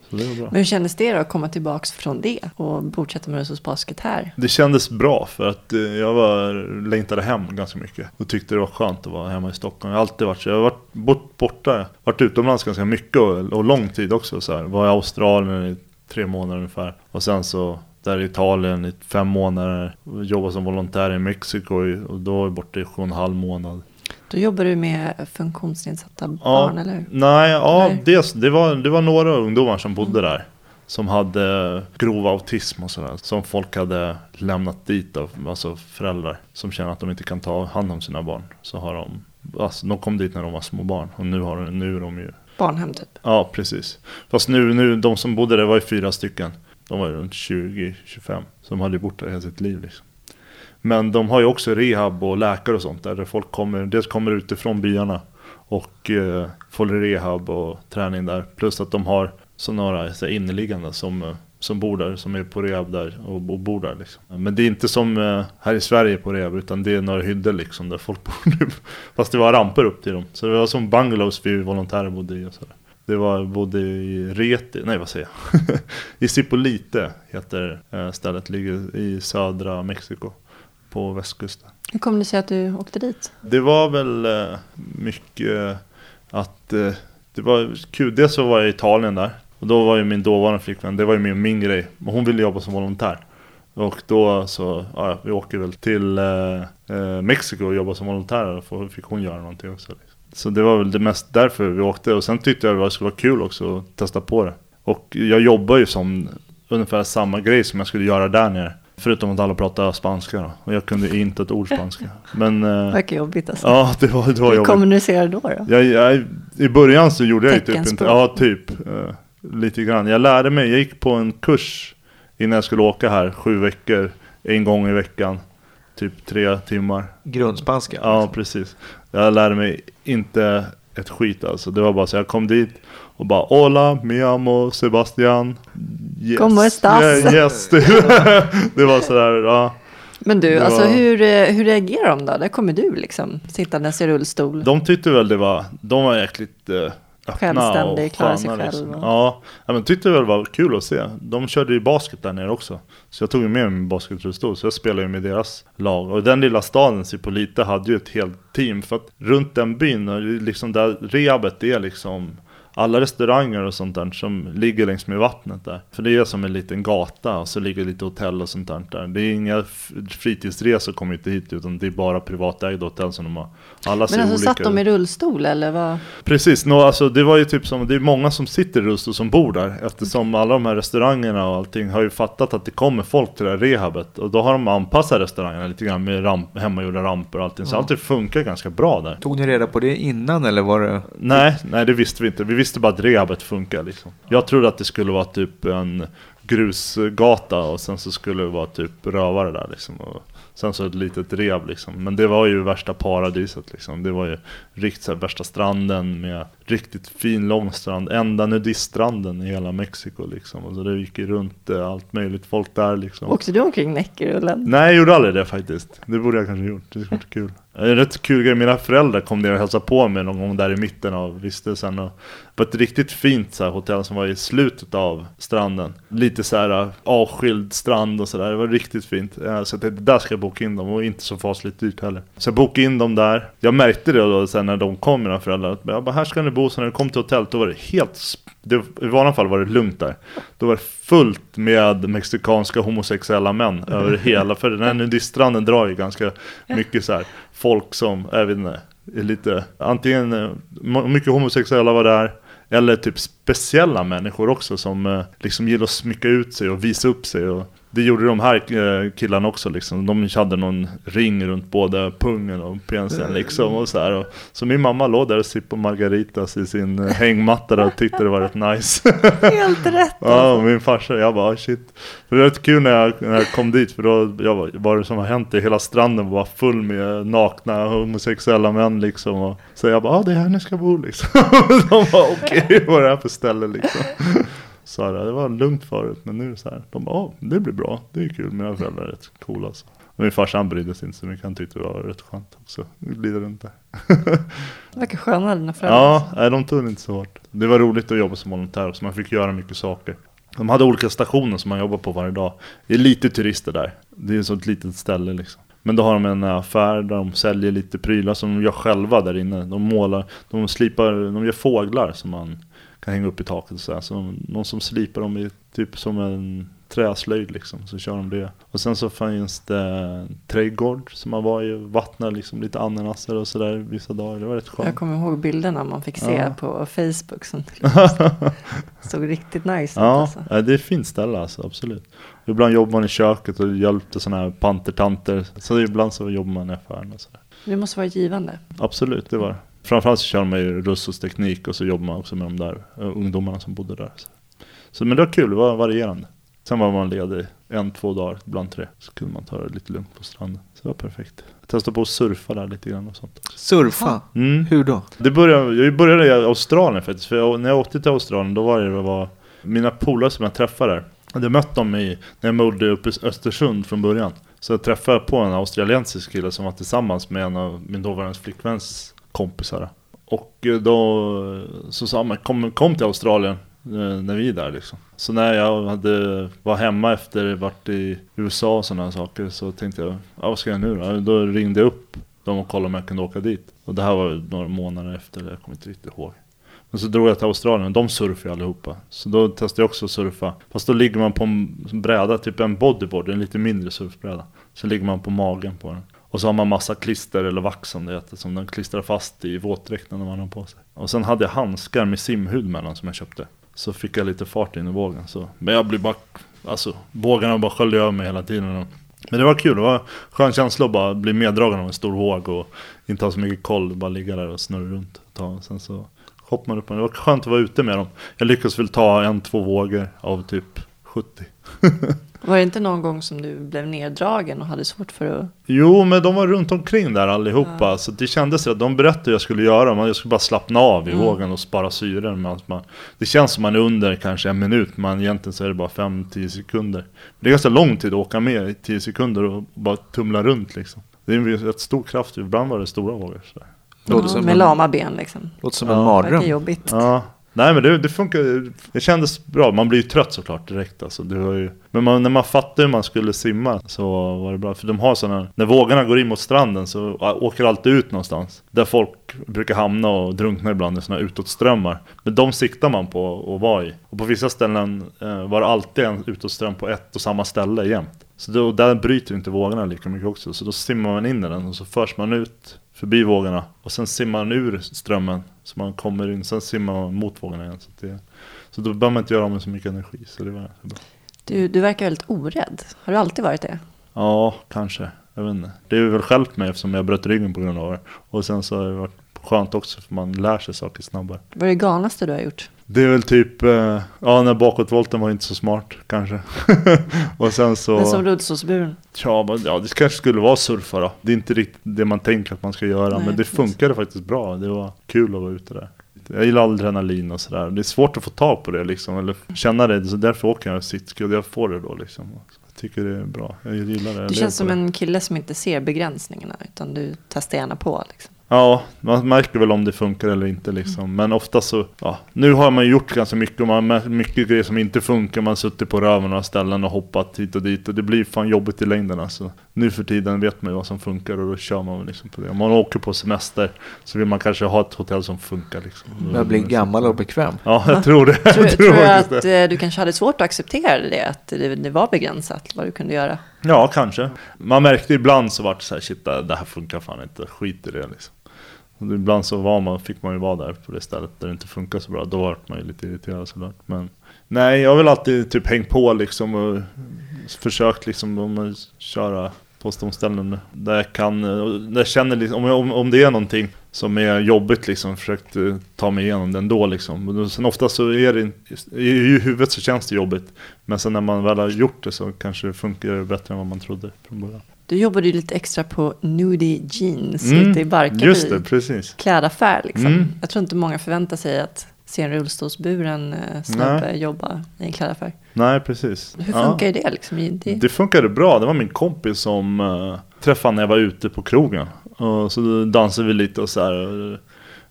Så det var bra. Men hur kändes det då att komma tillbaks från det och fortsätta med Rösos basket här? Det kändes bra för att eh, jag var, längtade hem ganska mycket. Och tyckte det var skönt att vara hemma i Stockholm. Jag har alltid varit så. Jag har varit bort, borta, varit utomlands ganska mycket och, och lång tid också. Så här. Var i Australien i tre månader ungefär. Och sen så där i Italien i fem månader. Jobbade som volontär i Mexiko och då var jag borta i sju och en halv månad. Då jobbar du med funktionsnedsatta barn, eller hur? Nej, ja, Nej. Det, det, var, det var några ungdomar som bodde där. Som hade grov autism och sådär. Som folk hade lämnat dit av, alltså föräldrar. Som känner att de inte kan ta hand om sina barn. Så har de, alltså, de kom dit när de var små barn. Och nu, har, de- nu är de ju, Barnhem typ. ja precis. Fast nu, nu, de som bodde där var ju fyra stycken. De var ju runt 20-25. Som hade bott där hela sitt liv liksom. Men de har ju också rehab och läkare och sånt där. där folk kommer, dels kommer utifrån byarna och eh, får rehab och träning där. Plus att de har så några så här, inneliggande som, eh, som bor där, som är på rehab där och, och bor där. Liksom. Men det är inte som eh, här i Sverige på rehab utan det är några hyddor liksom där folk bor nu. Fast det var ramper upp till dem. Så det var som bungalows vi volontärer bodde i och sådär. Det var bodde i Reti, nej vad säger jag? I Cipolite heter eh, stället, ligger i södra Mexiko. På västkusten. Hur kom det sig att du åkte dit? Det var väl eh, mycket att eh, det var kul. Dels så var jag i Italien där. Och då var ju min dåvarande flickvän, det var ju min, min grej. Men hon ville jobba som volontär. Och då så, ja, vi åker väl till eh, eh, Mexiko och jobba som volontär. Och då fick hon göra någonting också. Liksom. Så det var väl det mest därför vi åkte. Och sen tyckte jag att det skulle vara kul också att testa på det. Och jag jobbar ju som ungefär samma grej som jag skulle göra där nere. Förutom att alla pratar spanska då. Och jag kunde inte ett ord spanska. Men eh, Verkar jobbigt alltså. ja, det var, det var Hur jobbigt. kommunicerar du då? då? Jag, jag, I början så gjorde jag ju typ inte, ja typ, eh, lite grann. Jag lärde mig, jag gick på en kurs innan jag skulle åka här, sju veckor, en gång i veckan. Typ tre timmar. Grundspanska. Ja, precis. Jag lärde mig inte ett skit alltså. Det var bara så jag kom dit och bara Hola, mi amo Sebastian. Yes. ¿Cómo estás? Yeah, yes. det var sådär, ja. Men du, Det alltså var- hur, eh, hur reagerar de då? Där kommer du liksom, sittandes i rullstol. De tyckte väl det var, de var jäkligt eh, öppna Självständig, och klara sig själv Liksom. och- Ja, men tyckte väl det var kul att se. De körde ju basket där nere också. Så jag tog med mig min basketrullstol, så jag spelade ju med deras lag. Och den lilla staden, Cipolite, hade ju ett helt team. För att runt den byn, och liksom där rehabet är liksom alla restauranger och sånt där som ligger längs med vattnet där. För det är som en liten gata och så ligger lite hotell och sånt där. Det är inga fritidsresor kommer inte hit utan det är bara privatägda hotell som de har. Alla ser Men alltså olika satt de i rullstol eller vad? Precis, nå, alltså, det var ju typ som, det är många som sitter i rullstol som bor där Eftersom alla de här restaurangerna och allting har ju fattat att det kommer folk till det här rehabet Och då har de anpassat restaurangerna lite grann med ramp, hemmagjorda ramper och allting Så allt det funkar ganska bra där Tog ni reda på det innan eller var det? Nej, nej det visste vi inte. Vi visste bara att rehabet funkar liksom. Jag trodde att det skulle vara typ en grusgata och sen så skulle det vara typ rövare där liksom. Och sen så ett litet rehab liksom. Men det var ju värsta paradiset liksom. Det var ju riktigt så här, värsta stranden med riktigt fin lång strand. Enda nudiststranden i hela Mexiko liksom. Och så det gick ju runt eh, allt möjligt folk där liksom. Åkte du omkring näckrullen? Nej, jag gjorde aldrig det faktiskt. Det borde jag kanske gjort. Det skulle varit kul. En rätt kul grej. Mina föräldrar kom ner och hälsade på mig någon gång där i mitten av vistelsen. Och på ett riktigt fint så här, hotell som var i slutet av stranden. Lite så här äh, avskild strand och sådär. Det var riktigt fint. Eh, så jag tänkte, där ska jag boka in dem. Och inte så fasligt dyrt heller. Så jag bokade in dem där. Jag märkte det då sen när de kom, mina föräldrar. Jag bara, här ska ni bo. Så när de kom till hotellet, då var det helt... sp- det, I vanliga fall var det lugnt där. Då var det fullt med mexikanska homosexuella män över hela, för den här nudiststranden drar ju ganska mycket så här folk som, jag vet inte, är lite, antingen, eh, mycket homosexuella var där, eller typ speciella människor också som eh, liksom gillar att smycka ut sig och visa upp sig och det gjorde de här eh, killarna också liksom. De hade någon ring runt både pungen och penisen liksom och så här. Och, så min mamma låg där och sippade margaritas i sin eh, hängmatta där och tyckte det var rätt nice. Helt rätt Ja, alltså. och min farsa, jag bara "Ah, shit. För det var rätt kul när jag, när jag kom dit för då jag var, var det som har hänt det, hela stranden var full med nakna homosexuella män liksom. Och, så jag bara, ah, det är här ni ska bo liksom. De bara, okej, vad är det här för ställe liksom? Så här, det var lugnt förut, men nu är det så här. De bara, ah, det blir bra, det är kul, mina föräldrar är rätt coola alltså. Min farsan brydde sig inte så mycket, han tyckte det var rätt skönt också. Glida runt där. Verkar skönare dina föräldrar. Ja, nej, de tog det inte så hårt. Det var roligt att jobba som volontär också, man fick göra mycket saker. De hade olika stationer som man jobbar på varje dag. Det är lite turister där. Det är ett sånt litet ställe liksom. Men då har de en affär där de säljer lite prylar som de gör själva där inne. De målar, de slipar, de gör fåglar som man kan hänga upp i taket och så, här. så någon som slipar dem i typ som en träslöjd liksom, så kör de det. Och sen så finns det trädgård som man var i vattnade liksom lite ananaser och sådär vissa dagar. Det var rätt skönt. Jag kommer ihåg bilderna man fick se Ja. på Facebook. Som såg riktigt nice ut. Ja, Alltså. ja, det är ett fint ställe alltså, absolut. Ibland jobbar man i köket och hjälpte sådana här pantertanter. Så ibland så jobbar man i affären och sådär. Det måste vara givande. Absolut, det var det. Framförallt så kör man ju Russos teknik och så jobbar man också med de där uh, ungdomarna som bodde där. Så. så men det var kul, det var varierande. Sen var man ledig en, två dagar, ibland tre. Så kunde man ta det lite lugnt på stranden. Så det var perfekt. Testade på att surfa där lite grann och sånt. Surfa? Mm. Hur då? Det började, jag började i Australien faktiskt. För jag, när jag åkte till Australien då var det, det var mina polare som jag träffade där. Jag hade mött dem i, när jag bodde uppe i Östersund från början. Så jag träffade på en australiensisk kille som var tillsammans med en av min dåvarande flickväns kompisar. Och eh, då så sa man kom, kom till Australien eh, när vi är där liksom. Så när jag hade, var hemma efter varit i USA och sådana saker så tänkte jag, ja, vad ska jag nu då? Då ringde jag upp dem och kollade om jag kunde åka dit. Och det här var några månader efter, jag kommer inte riktigt ihåg. Men så drog jag till Australien och de surfar ju allihopa. Så då testade jag också att surfa. Fast då ligger man på en bräda, typ en bodyboard, en lite mindre surfbräda. Så ligger man på magen på den. Och så har man massa klister eller vax som det heter, som den klistrar fast i våtdräkten när man har på sig. Och sen hade jag handskar med simhud mellan som jag köpte. Så fick jag lite fart in i vågen. Så. Men jag blir bara, alltså vågorna bara sköljde över mig hela tiden. Men det var kul, det var en skön känsla att bara bli meddragen av en stor våg och inte ha så mycket koll, bara ligga där och snurra runt ett tag. Sen så hoppade man upp. Det var skönt att vara ute med dem. Jag lyckades väl ta en, två vågor av typ 70. Var det inte någon gång som du blev neddragen och hade svårt för att... Jo, men de var runt omkring där allihopa. Så det kändes att de berättade hur jag skulle göra. Man- Jag skulle bara slappna av i Mm. vågen och spara Man, det känns som man är under kanske en minut, men egentligen så är det bara 5-10 sekunder. Det är ganska lång tid att åka med i 10 sekunder och bara tumla runt liksom. Det är en rätt stor kraft, ibland var det stora vågor. Så. Ja, som med en- lama ben liksom. Låter som Ja. en mardröm. jobbigt. Ja, nej men det, det funkar. Det kändes bra. Man blir ju trött såklart direkt alltså. Det var ju, men man, när man fattade hur man skulle simma så var det bra. För de har sådana, när vågorna går in mot stranden så åker alltid ut någonstans. Där folk brukar hamna och drunkna ibland i sådana utåtströmmar. Men de siktar man på att vara i. Och på vissa ställen eh, var det alltid en utåtström på ett och samma ställe jämt. Så då, där bryter inte vågorna lika mycket också. Så då simmar man in i den och så förs man ut förbi vågorna. Och sen simmar man ur strömmen. Så man kommer in, sen simmar man mot vågorna igen. Så, det, så då behöver man inte göra av med så mycket energi. Så det var bra. Du, du verkar väldigt orädd. Har du alltid varit det? Ja, kanske. Jag vet inte. Det är väl hjälpt mig eftersom jag bröt ryggen på grund av det. Och sen så har det varit skönt också för man lär sig saker snabbare. Vad är det galnaste du har gjort? Det är väl typ, eh, ja när bakåtvolten var inte så smart kanske. och sen så... Men som rullstolsburen? Ja, men, ja, det kanske skulle vara surfa då. Det är inte riktigt det man tänker att man ska göra. Nej, men det funkade faktiskt bra. Det var kul att vara ute där. Jag gillar adrenalin och sådär. Det är svårt att få tag på det liksom. Eller känna det. Så därför åker jag och jag får det då liksom. Jag tycker det är bra. Jag gillar det. Du känns som det. en kille som inte ser begränsningarna. Utan du testar gärna på. Liksom. Ja, man märker väl om det funkar eller inte liksom. Men ofta så, ja. Nu har man gjort ganska mycket och man har mycket grejer som inte funkar. Man har suttit på röven några ställen och hoppat hit och dit. Och det blir fan jobbigt i längden alltså. Nu för tiden vet man ju vad som funkar och då kör man liksom på det. Om man åker på semester så vill man kanske ha ett hotell som funkar liksom. Jag blir gammal och bekväm. Ja, jag tror det. Tror, Jag tror du faktiskt att det. eh, du kanske hade svårt att acceptera det? Att det, det var begränsat vad du kunde göra? Ja, kanske. Man märkte ibland så vart det så här, shit det här funkar fan inte, skit i det liksom. Ibland så var man, fick man ju vara där på det stället där det inte funkar så bra. Då var man ju lite irriterad såklart. Men nej, jag har väl alltid typ hängt på liksom och försökt liksom att köra på de ställen där jag kan, där jag känner liksom, om, jag, om, om det är någonting som är jobbigt liksom, försökt eh, ta mig igenom det ändå liksom. Men Sen ofta så är det, i i huvudet så känns det jobbigt. Men sen när man väl har gjort det så kanske det funkar bättre än vad man trodde från början. Du jobbade ju lite extra på Nudie Jeans, Mm, lite i Barkarby. Just det, precis. Klädaffär liksom. Mm. Jag tror inte många förväntar sig att se en rullstolsburen eh, snubbe jobba i en klädaffär. Nej, precis. Hur Ja. funkar ju det liksom? i- Det, Det funkade bra. Det var min kompis som uh, träffade när jag var ute på krogen. Och så dansade vi lite och så här.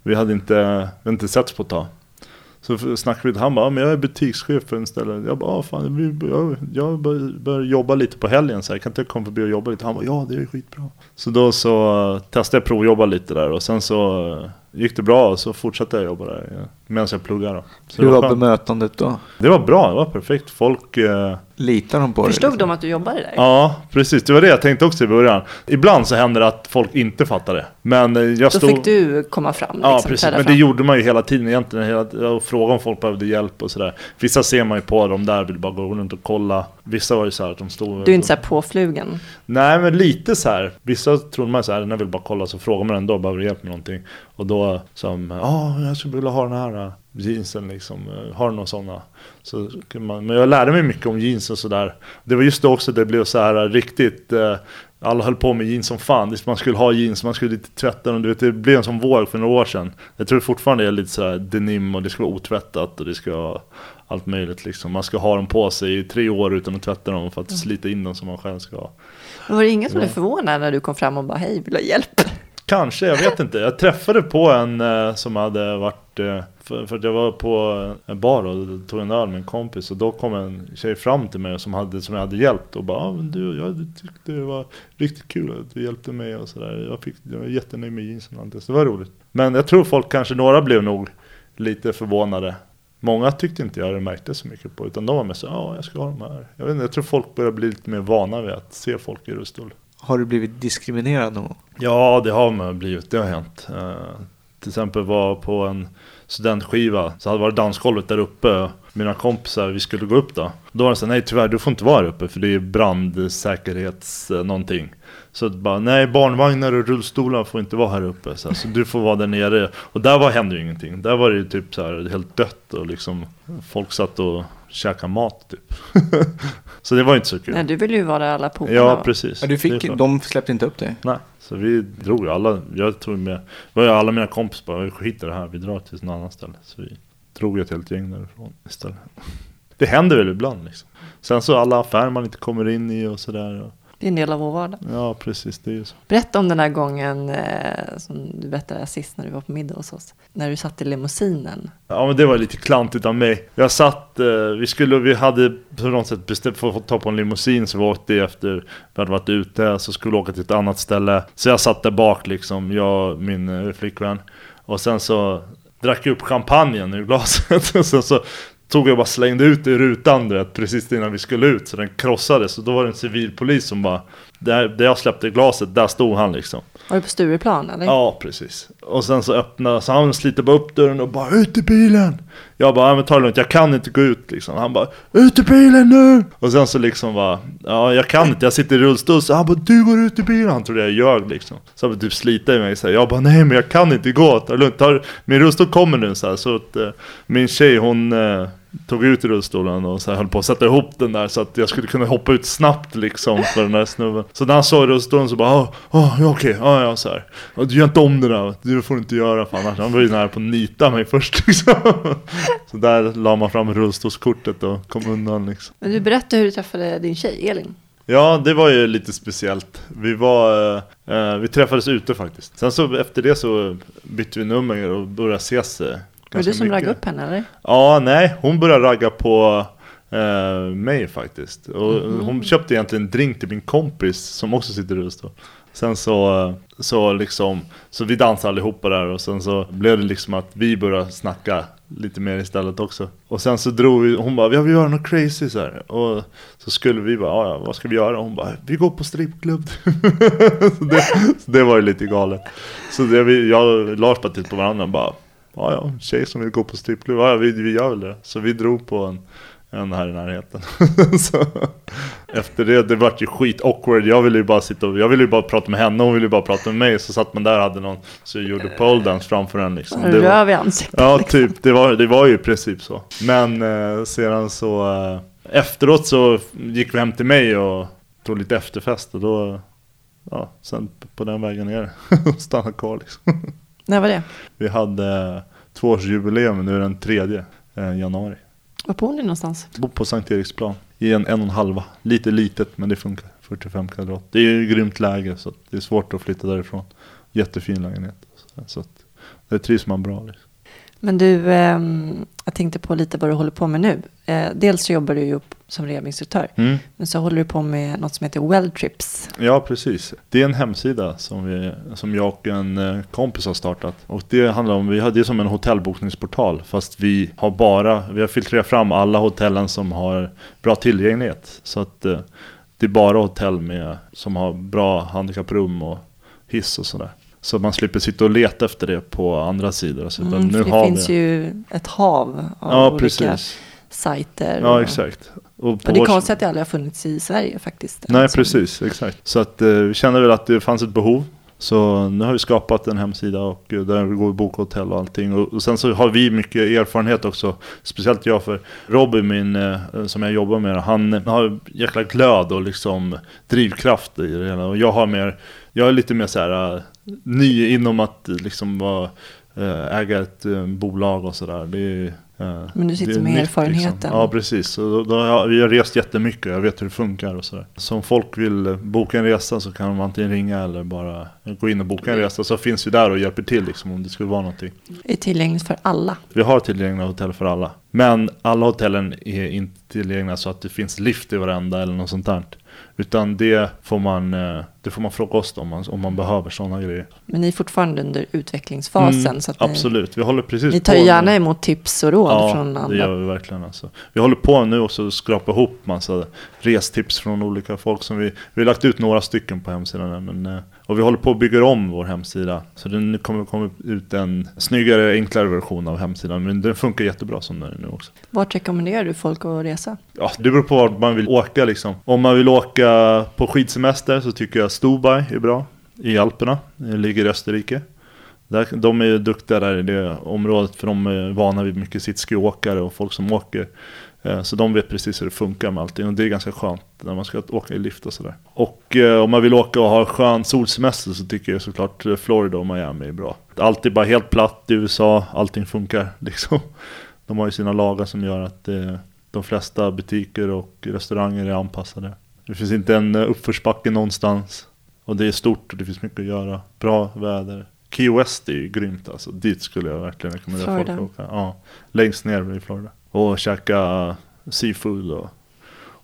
Vi hade inte, vi hade inte setts på ett tag. Så snackade vi, han bara, men jag är butikschef för en ställe. Jag bara, fan, jag, jag börjar bör jobba lite på helgen så här. kan inte jag komma förbi och jobba lite? Han bara, ja det är skitbra. Så då så uh, testade jag provjobba lite där och sen så uh, gick det bra och så fortsatte jag jobba där ja, medan jag pluggade. Då. Så Hur det, var var bemötandet då? det var bra, det var perfekt. Folk eh, Litar de på dig? förstod liksom? de att du jobbade där? Ja, precis. Det var det jag tänkte också i början. Ibland så händer det att folk inte fattar det. Men eh, jag Då stod... fick du komma fram. Liksom, Ja, precis. Men det gjorde man ju hela tiden egentligen. Hela, fråga om folk behövde hjälp och sådär. Vissa ser man ju på, de där vill bara gå runt och kolla. Vissa var ju så här att de stod... Du är inte så här påflugen. Nej, men lite så här. Vissa trodde man så här, när jag vill bara kolla så frågar man ändå, behöver du hjälp med någonting? Och då som, ja, jag skulle vilja ha den här äh, jeansen liksom. Eh, Har du några sådana? Så man, men jag lärde mig mycket om jeans och sådär. Det var just då också det blev så här äh, riktigt, eh, alla höll på med jeans som fan. Man skulle ha jeans, man skulle lite tvätta dem. Du vet, det blev en sån våg för några år sedan. Jag tror fortfarande det är lite så här denim och det ska vara otvättat och det ska vara allt möjligt liksom. Man ska ha dem på sig i tre år utan att tvätta dem för att slita in dem som man själv ska ha. Men Var det ingen som blev förvånad när du kom fram och bara hej, vill du ha hjälp? Kanske, jag vet inte. Jag träffade på en eh, som hade varit, eh, för, för att jag var på en bar och tog en öl med en kompis och då kom en tjej fram till mig som, hade, som jag hade hjälpt och bara ah, men du, jag tyckte det var riktigt kul att du hjälpte mig och sådär. Jag, fick, jag var jättenöjd med jeansen och allt det, så det var roligt. Men jag tror folk, kanske några blev nog lite förvånade. Många tyckte inte jag det märkte så mycket på utan de var med så ja jag ska ha de här. Jag, vet inte, jag tror folk börjar bli lite mer vana vid att se folk i rullstol. Har du blivit diskriminerad någon gång? Ja, det har man blivit. Det har hänt. Eh, till exempel var på en studentskiva så hade varit dansgolvet där uppe. Mina kompisar, vi skulle gå upp då. Då var det så nej tyvärr du får inte vara här uppe för det är brandsäkerhets eh, någonting. Så det bara, nej barnvagnar och rullstolar får inte vara här uppe. Så, här, så du får vara där nere. Och där var, hände ju ingenting. Där var det ju typ så här helt dött och liksom folk satt och käkade mat typ. så det var inte så kul. Nej, du vill ju vara där alla polarna Ja, precis. Ja, du fick, de släppte inte upp dig? Nej, så vi drog alla, jag tog med, var ju alla mina kompisar bara, vi skiter i det här, vi drar till något annat ställe. Så vi drog ett helt gäng därifrån istället. Det händer väl ibland liksom. Sen så alla affärer man inte kommer in i och sådär. Det är en del av vår vardag. Ja, precis, det är så. Berätta om den där gången eh, som du berättade sist när du var på middag hos oss. När du satt i limousinen. Ja men det var lite klantigt av mig. Jag satt, eh, vi skulle, vi hade på något sätt bestämt för att ta på en limousin så vi åkte efter, vi hade varit ute, så skulle vi åka till ett annat ställe. Så jag satt där bak liksom, jag och min eh, flickvän. Och sen så drack jag upp champagnen ur glaset. och sen så tog jag och bara slängde ut det i rutan du vet, precis innan vi skulle ut. Så den krossades. Och då var det en civilpolis som bara, där, där jag släppte glaset, där stod han liksom. Var du på Stureplan eller? Ja, precis. Och sen så öppnade, så han sliter bara upp dörren och bara ut i bilen. Jag bara, ja, men ta det lugnt, jag kan inte gå ut liksom. Han bara, ut i bilen nu! Och sen så liksom bara, ja jag kan inte, jag sitter i rullstol. Så han bara, du går ut i bilen. Han trodde jag ljög liksom. Så han bara typ slita i mig så här. Jag bara, nej men jag kan inte gå, ta det lugnt. Ta, min rullstol kommer nu så här. Så att eh, min tjej hon eh, tog ut rullstolen och så höll på att sätta ihop den där så att jag skulle kunna hoppa ut snabbt liksom för den där snubben. Så när han såg rullstolen så bara, åh, åh ja, okej, ja, ja, så här. "Ja, Du gör inte om det där, det får du inte göra för annars. Han var ju nära på att nita mig först liksom. Så där la man fram rullstolskortet och kom undan liksom. Men du berättade hur du träffade din tjej Elin. Ja, det var ju lite speciellt. Vi var, eh, eh, vi träffades ute faktiskt. Sen så efter det så bytte vi nummer och började ses. Var det du som mycket. raggade upp henne eller? Ja, nej, hon började ragga på eh, mig faktiskt. Och Hon köpte egentligen en drink till min kompis som också sitter i rullstol. Sen så, så liksom, så vi dansade allihopa där och sen så blev det liksom att vi började snacka lite mer istället också. Och sen så drog vi, hon bara, jag vill göra något crazy så här. Och så skulle vi bara, "Ja, ja, vad ska vi göra? Hon bara, vi går på strippklubb. så, det, så det var ju lite galet. Så det, vi, jag och Lars bara tittade på varandra och bara, ja ja, tjej som vill gå på strippklubb, ja vi, vi gör väl det. Så vi drog på en, en här i närheten. så, efter det, det vart ju skit awkward. Jag ville ju bara sitta och, jag ville ju bara prata med henne, hon ville ju bara prata med mig. Så satt man där och hade någon, jag gjorde pole dance framför en liksom. Det var, Röv i ansiktet. ja, liksom. typ. Det var, det var ju i princip så. Men eh, sedan så, eh, efteråt så gick vi hem till mig och tog lite efterfest och då, ja, sen på den vägen ner, stannade kvar liksom. När var det? Vi hade tvåårsjubileum, nu den tredje eh, januari. Var bor ni någonstans? Bor på Sankt Eriksplan i en en och en halva. Lite litet men det funkar. 45 kvadrat. Det är ju grymt läge så det är svårt att flytta därifrån. Jättefin lägenhet. Så att det trivs man bra. Liksom. Men du, ehm, jag tänkte på lite vad du håller på med nu. Eh, dels så jobbar du ju som rehabinstruktör. Mm. Men så håller du på med något som heter Welltrips. Ja, precis. Det är en hemsida som, vi, som jag och en eh, kompis har startat. Och det handlar om, vi har det är som en hotellbokningsportal. Fast vi har bara, vi har filtrerat fram alla hotellen som har bra tillgänglighet. Så att eh, det är bara hotell med, som har bra handikapprum och hiss och sådär. Så man slipper sitta och leta efter det på andra sidor. Så utan Mm, nu det finns vi... ju ett hav av Ja, olika precis. sajter. Ja, och- exakt. Och Och det är konstigt att det aldrig har funnits i Sverige faktiskt. Nej, Alltså, precis, exakt. Så att eh, vi kände väl att det fanns ett behov. Så nu har vi skapat en hemsida och eh, där går bokhotell och allting. Och, och sen så har vi mycket erfarenhet också. Speciellt jag för Robin, min, eh, som jag jobbar med, han har jäkla glöd och liksom drivkraft i det hela. Och jag har mer, jag är lite mer så här eh, ny inom att eh, liksom vara, eh, äga ett bolag och sådär. Men du sitter med nytt, erfarenheten. Liksom. Ja, precis. Så då, har jag, vi har rest jättemycket, jag vet hur det funkar och sådär. Så om folk vill boka en resa så kan de antingen ringa eller bara gå in och boka en resa. Så finns vi där och hjälper till liksom, om det skulle vara någonting. är tillgängligt för alla. Vi har tillgängliga hotell för alla. Men alla hotellen är inte tillgängliga så att det finns lift i varenda eller något sånt där. Utan det får man, eh, det får man fråga oss om man, om man behöver sådana grejer. Men ni är fortfarande under utvecklingsfasen. Mm, så att ni, absolut, vi håller precis ni tar på ju nu. gärna emot tips och råd Ja, från det andra. gör vi verkligen alltså. Vi håller på nu också att skrapa ihop massa restips från olika folk som vi, vi har lagt ut några stycken på hemsidan men, eh, och vi håller på att bygga om vår hemsida. Så det kommer komma ut en snyggare, enklare version av hemsidan, men den funkar jättebra som den är nu också. Vart rekommenderar du folk att resa? Ja, det beror på vart man vill åka liksom. Om man vill åka på skidsemester så tycker jag Stubai är bra. I Alperna, det ligger i Österrike. Där, de är ju duktiga där i det området för de är vana vid mycket sitskiåkare och folk som åker. Eh, så de vet precis hur det funkar med allting och det är ganska skönt när man ska åka i lift och sådär. Och eh, om man vill åka och ha skön solsemester så tycker jag såklart eh, Florida och Miami är bra. Allt är bara helt platt i USA, allting funkar liksom. De har ju sina lagar som gör att eh, de flesta butiker och restauranger är anpassade. Det finns inte en eh, uppförsbacke någonstans. Och det är stort och det finns mycket att göra. Bra väder. Key West är ju grymt alltså. Dit skulle jag verkligen rekommendera Florida. folk att åka. Ja, längst ner i Florida. Och käka seafood och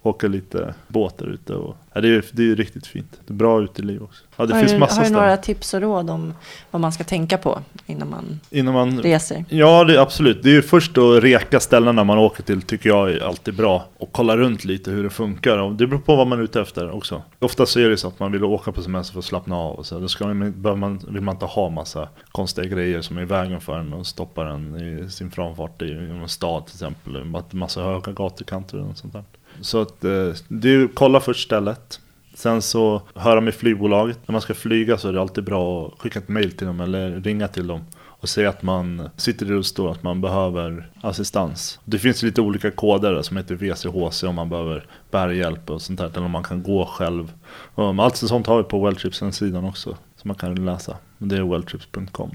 åka lite båt där ute. Och, ja, det, är, det är riktigt fint. Det är bra uteliv också. Ja, det har finns du, massa har du ställen. några tips och råd om vad man ska tänka på innan man Innan man reser? Ja, det, absolut. Det är ju först att reka ställena man åker till tycker jag är alltid bra. Och kolla runt lite hur det funkar. Och det beror på vad man är ute efter också. Ofta så är det så att man vill åka på semester för att slappna av. Och så. Då ska man, man, vill man inte ha massa konstiga grejer som är i vägen för en och stoppar en i sin framfart i en stad till exempel. Massa höga gatukanter och sånt där. Så att eh, du kollar kolla först stället. Sen så höra med flygbolaget. När man ska flyga så är det alltid bra att skicka ett mail till dem eller ringa till dem. Och säga att man sitter i rullstol, att man behöver assistans. Det finns lite olika koder där som heter VCHC om man behöver bärhjälp och sånt där. Eller om man kan gå själv. Allt sånt har vi på Welltrips-sidan också. Som man kan läsa. Det är welltrips.com.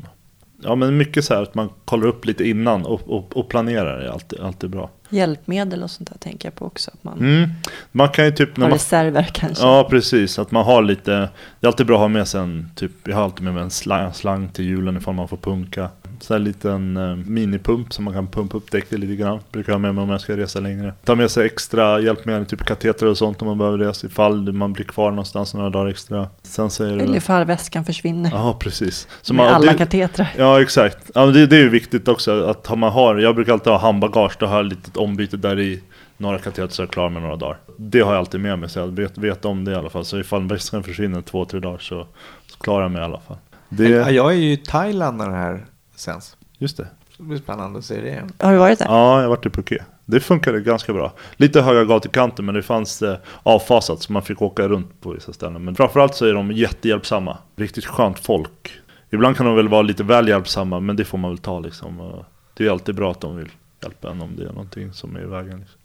Ja men mycket så här att man kollar upp lite innan och, och, och planerar är alltid, alltid bra. Hjälpmedel och sånt där tänker jag på också. Att man Mm. Man kan ju typ när man reserver kanske. Ja, precis. Att man har lite, det är alltid bra att ha med sig en, typ, jag har alltid med mig en slang, slang till hjulen ifall man får punka. Så här en liten eh, minipump som man kan pumpa upp däcket lite grann. Brukar jag ha med mig om jag ska resa längre. Ta med sig extra hjälpmedel, typ kateter och sånt om man behöver resa ifall man blir kvar någonstans några dagar extra. Sen säger Eller du... ifall väskan försvinner. Ja, precis. Så med man- alla det- katetrar. Ja exakt. Ja, men det, det är ju viktigt också att ha- man har, jag brukar alltid ha handbagage, då har jag ett litet ombyte där i några kateter så är jag klar med några dagar. Det har jag alltid med mig så jag vet, vet om det i alla fall. Så ifall väskan försvinner två, tre dagar så, så klarar jag mig i alla fall. Det, Jag är ju i Thailand när det här sänds. just det. Det blir spännande att se det igen. Har du varit där? Ja, jag har varit i Phuket. Det funkade ganska bra. Lite höga gatukanter men det fanns eh, avfasat så man fick åka runt på vissa ställen. Men framförallt så är de jättehjälpsamma. Riktigt skönt folk. Ibland kan de väl vara lite väl hjälpsamma men det får man väl ta liksom. Det är alltid bra att de vill hjälpa en om det är någonting som är i vägen. Liksom.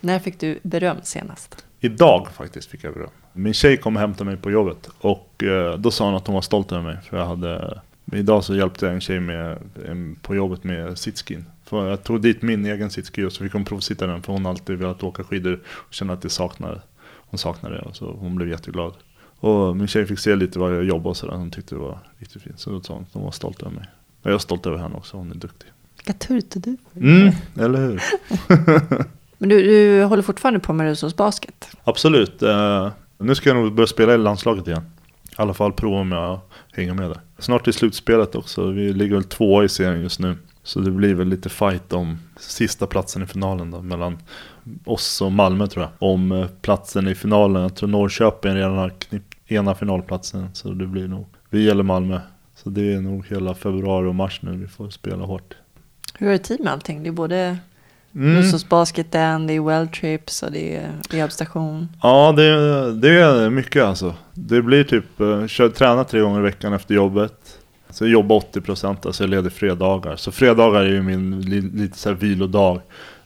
När fick du beröm senast? Idag faktiskt fick jag beröm. Min tjej kom och hämtade mig på jobbet och eh, då sa hon att hon var stolt över mig för jag hade Idag så hjälpte jag en tjej med, på jobbet med sitskin. För jag tog dit min egen sitski och så fick hon provsitta den för hon har alltid velat åka skidor och kände att det saknade, hon saknade det. Och så hon blev jätteglad. Och min tjej fick se lite vad jag jobbade och sådär. Hon tyckte det var riktigt fint. Så då sa hon att hon var stolt över mig. Och jag är stolt över henne också, hon är duktig. Vilka turte du. Mm, eller hur? Men du, du håller fortfarande på med Rusås basket? Absolut. Eh, nu ska jag nog börja spela i landslaget igen. I alla fall prova om jag hänger med där. Snart är slutspelet också. Vi ligger väl tvåa i serien just nu. Så det blir väl lite fight om sista platsen i finalen då. Mellan oss och Malmö tror jag. Om eh, platsen i finalen. Jag tror Norrköping redan har ena finalplatsen. Så det blir nog vi eller Malmö. Så det är nog hela februari och mars nu vi får spela hårt. Hur är det tid med allting? Det är både Mm. Rusås basketen, det är well trips och det är rehabstation. Ja, det, det är mycket alltså. Det blir typ, eh, kör, träna tre gånger i veckan efter jobbet. Så jag jobbar 80% alltså jag leder fredagar. Så fredagar är ju min li, lite så här vilodag.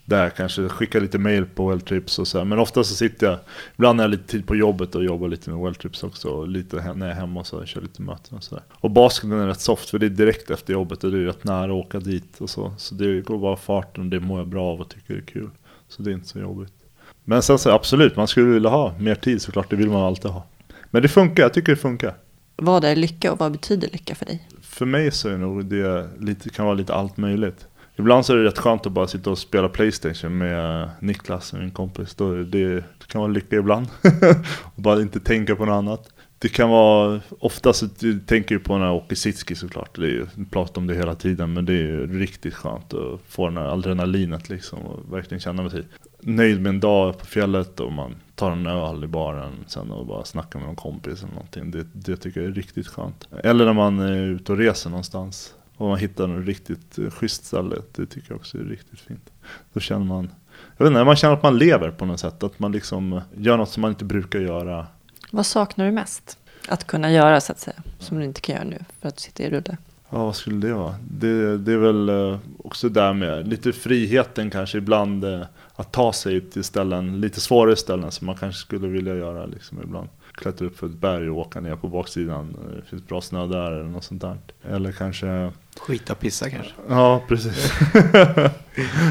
Där kanske skickar lite mail på Welltrips och så här. Men ofta så sitter jag, ibland har jag lite tid på jobbet och jobbar lite med Welltrips också. Och lite när jag är hemma och så här, kör lite möten och sådär. Och basketen är rätt soft för det är direkt efter jobbet och det är rätt nära att åka dit och så. Så det går bara farten och det mår jag bra av och tycker det är kul. Så det är inte så jobbigt. Men sen så absolut, man skulle vilja ha mer tid såklart, det vill man alltid ha. Men det funkar, jag tycker det funkar. Vad är lycka och vad betyder lycka för dig? För mig så är nog det lite, kan vara lite allt möjligt. Ibland så är det rätt skönt att bara sitta och spela Playstation med eh, Niklas, min kompis. Då det, det kan vara lycka ibland. och bara inte tänka på något annat. Det kan vara, oftast så du tänker ju på när jag åker sitski såklart. Det är ju, vi pratar om det hela tiden men det är ju riktigt skönt att få den här adrenalinet liksom. Och verkligen känna sig nöjd med en dag på fjället och man tar en öl i baren sen och bara snackar med någon kompis eller någonting. Det, det tycker jag är riktigt skönt. Eller när man är ute och reser någonstans och man hittar något riktigt eh, schysst ställe. Det tycker jag också är riktigt fint. Då känner man, jag vet inte, man känner att man lever på något sätt. Att man liksom gör något som man inte brukar göra. Vad saknar du mest? Att kunna göra så att säga, som du inte kan göra nu för att du sitter i rulle. Ja, vad skulle det vara? Det, det är väl eh, också där med lite friheten kanske ibland. eh, Att ta sig till ställen, lite svårare ställen som man kanske skulle vilja göra liksom ibland klättra upp för ett berg och åka ner på baksidan. Det finns bra snö där eller något sånt där. Eller kanske... Skita och pissa kanske? Ja, precis.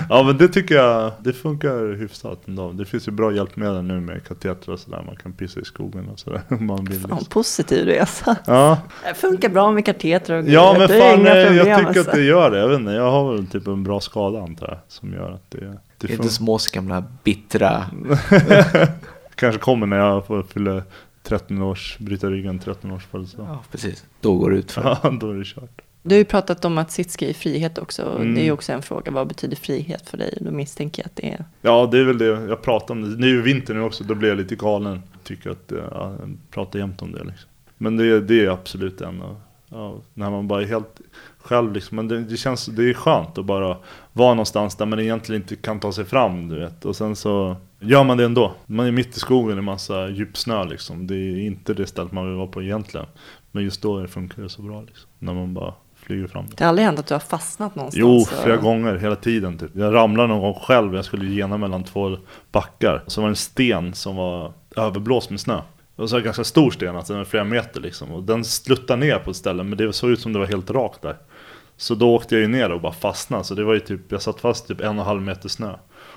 ja, men det tycker jag, det funkar hyfsat ändå. Det finns ju bra hjälpmedel nu med kateter och sådär. Man kan pissa i skogen och sådär. Man vill fan, liksom. positiv resa. Ja. Det funkar bra med kateter och Ja, men fan, problem, jag tycker att alltså. det gör det. Jag vet inte, jag har väl typ en bra skada antar jag. Som gör att det... Det, är inte smås gamla bittra... kanske kommer när jag fyller 13-års, bryta ryggen 13-års födelsedag. Ja, precis. Då går det ut för. Ja, då är det kört. Du har ju pratat om att sitt ska i frihet också. Mm. Det är ju också en fråga. Vad betyder frihet för dig? Då misstänker jag att det är... Ja, det är väl det jag pratar om. Det. Är ju vinter nu också. Då blir jag lite galen. Tycker att eh, jag pratar jämt om det. Liksom. Men det, det är absolut en av... Ja, när man bara är helt själv liksom. Men det, det, känns, det är skönt att bara vara någonstans där man egentligen inte kan ta sig fram. Du vet. Och sen så gör man det ändå. Man är mitt i skogen i massa djup snö liksom. Det är inte det stället man vill vara på egentligen. Men just då funkar det så bra liksom. När man bara flyger fram. Det har aldrig hänt att du har fastnat någonstans? Jo, flera gånger hela tiden typ. Jag ramlade någon gång själv, jag skulle gena mellan två backar. Så var det en sten som var överblåst med snö. Så var det en ganska stor sten, alltså den var flera meter liksom. Och den sluttade ner på ett ställe, men det såg ut som det var helt rakt där. Så då åkte jag ju ner och bara fastnade. Så det var ju typ, jag satt fast typ en och en halv meter snö.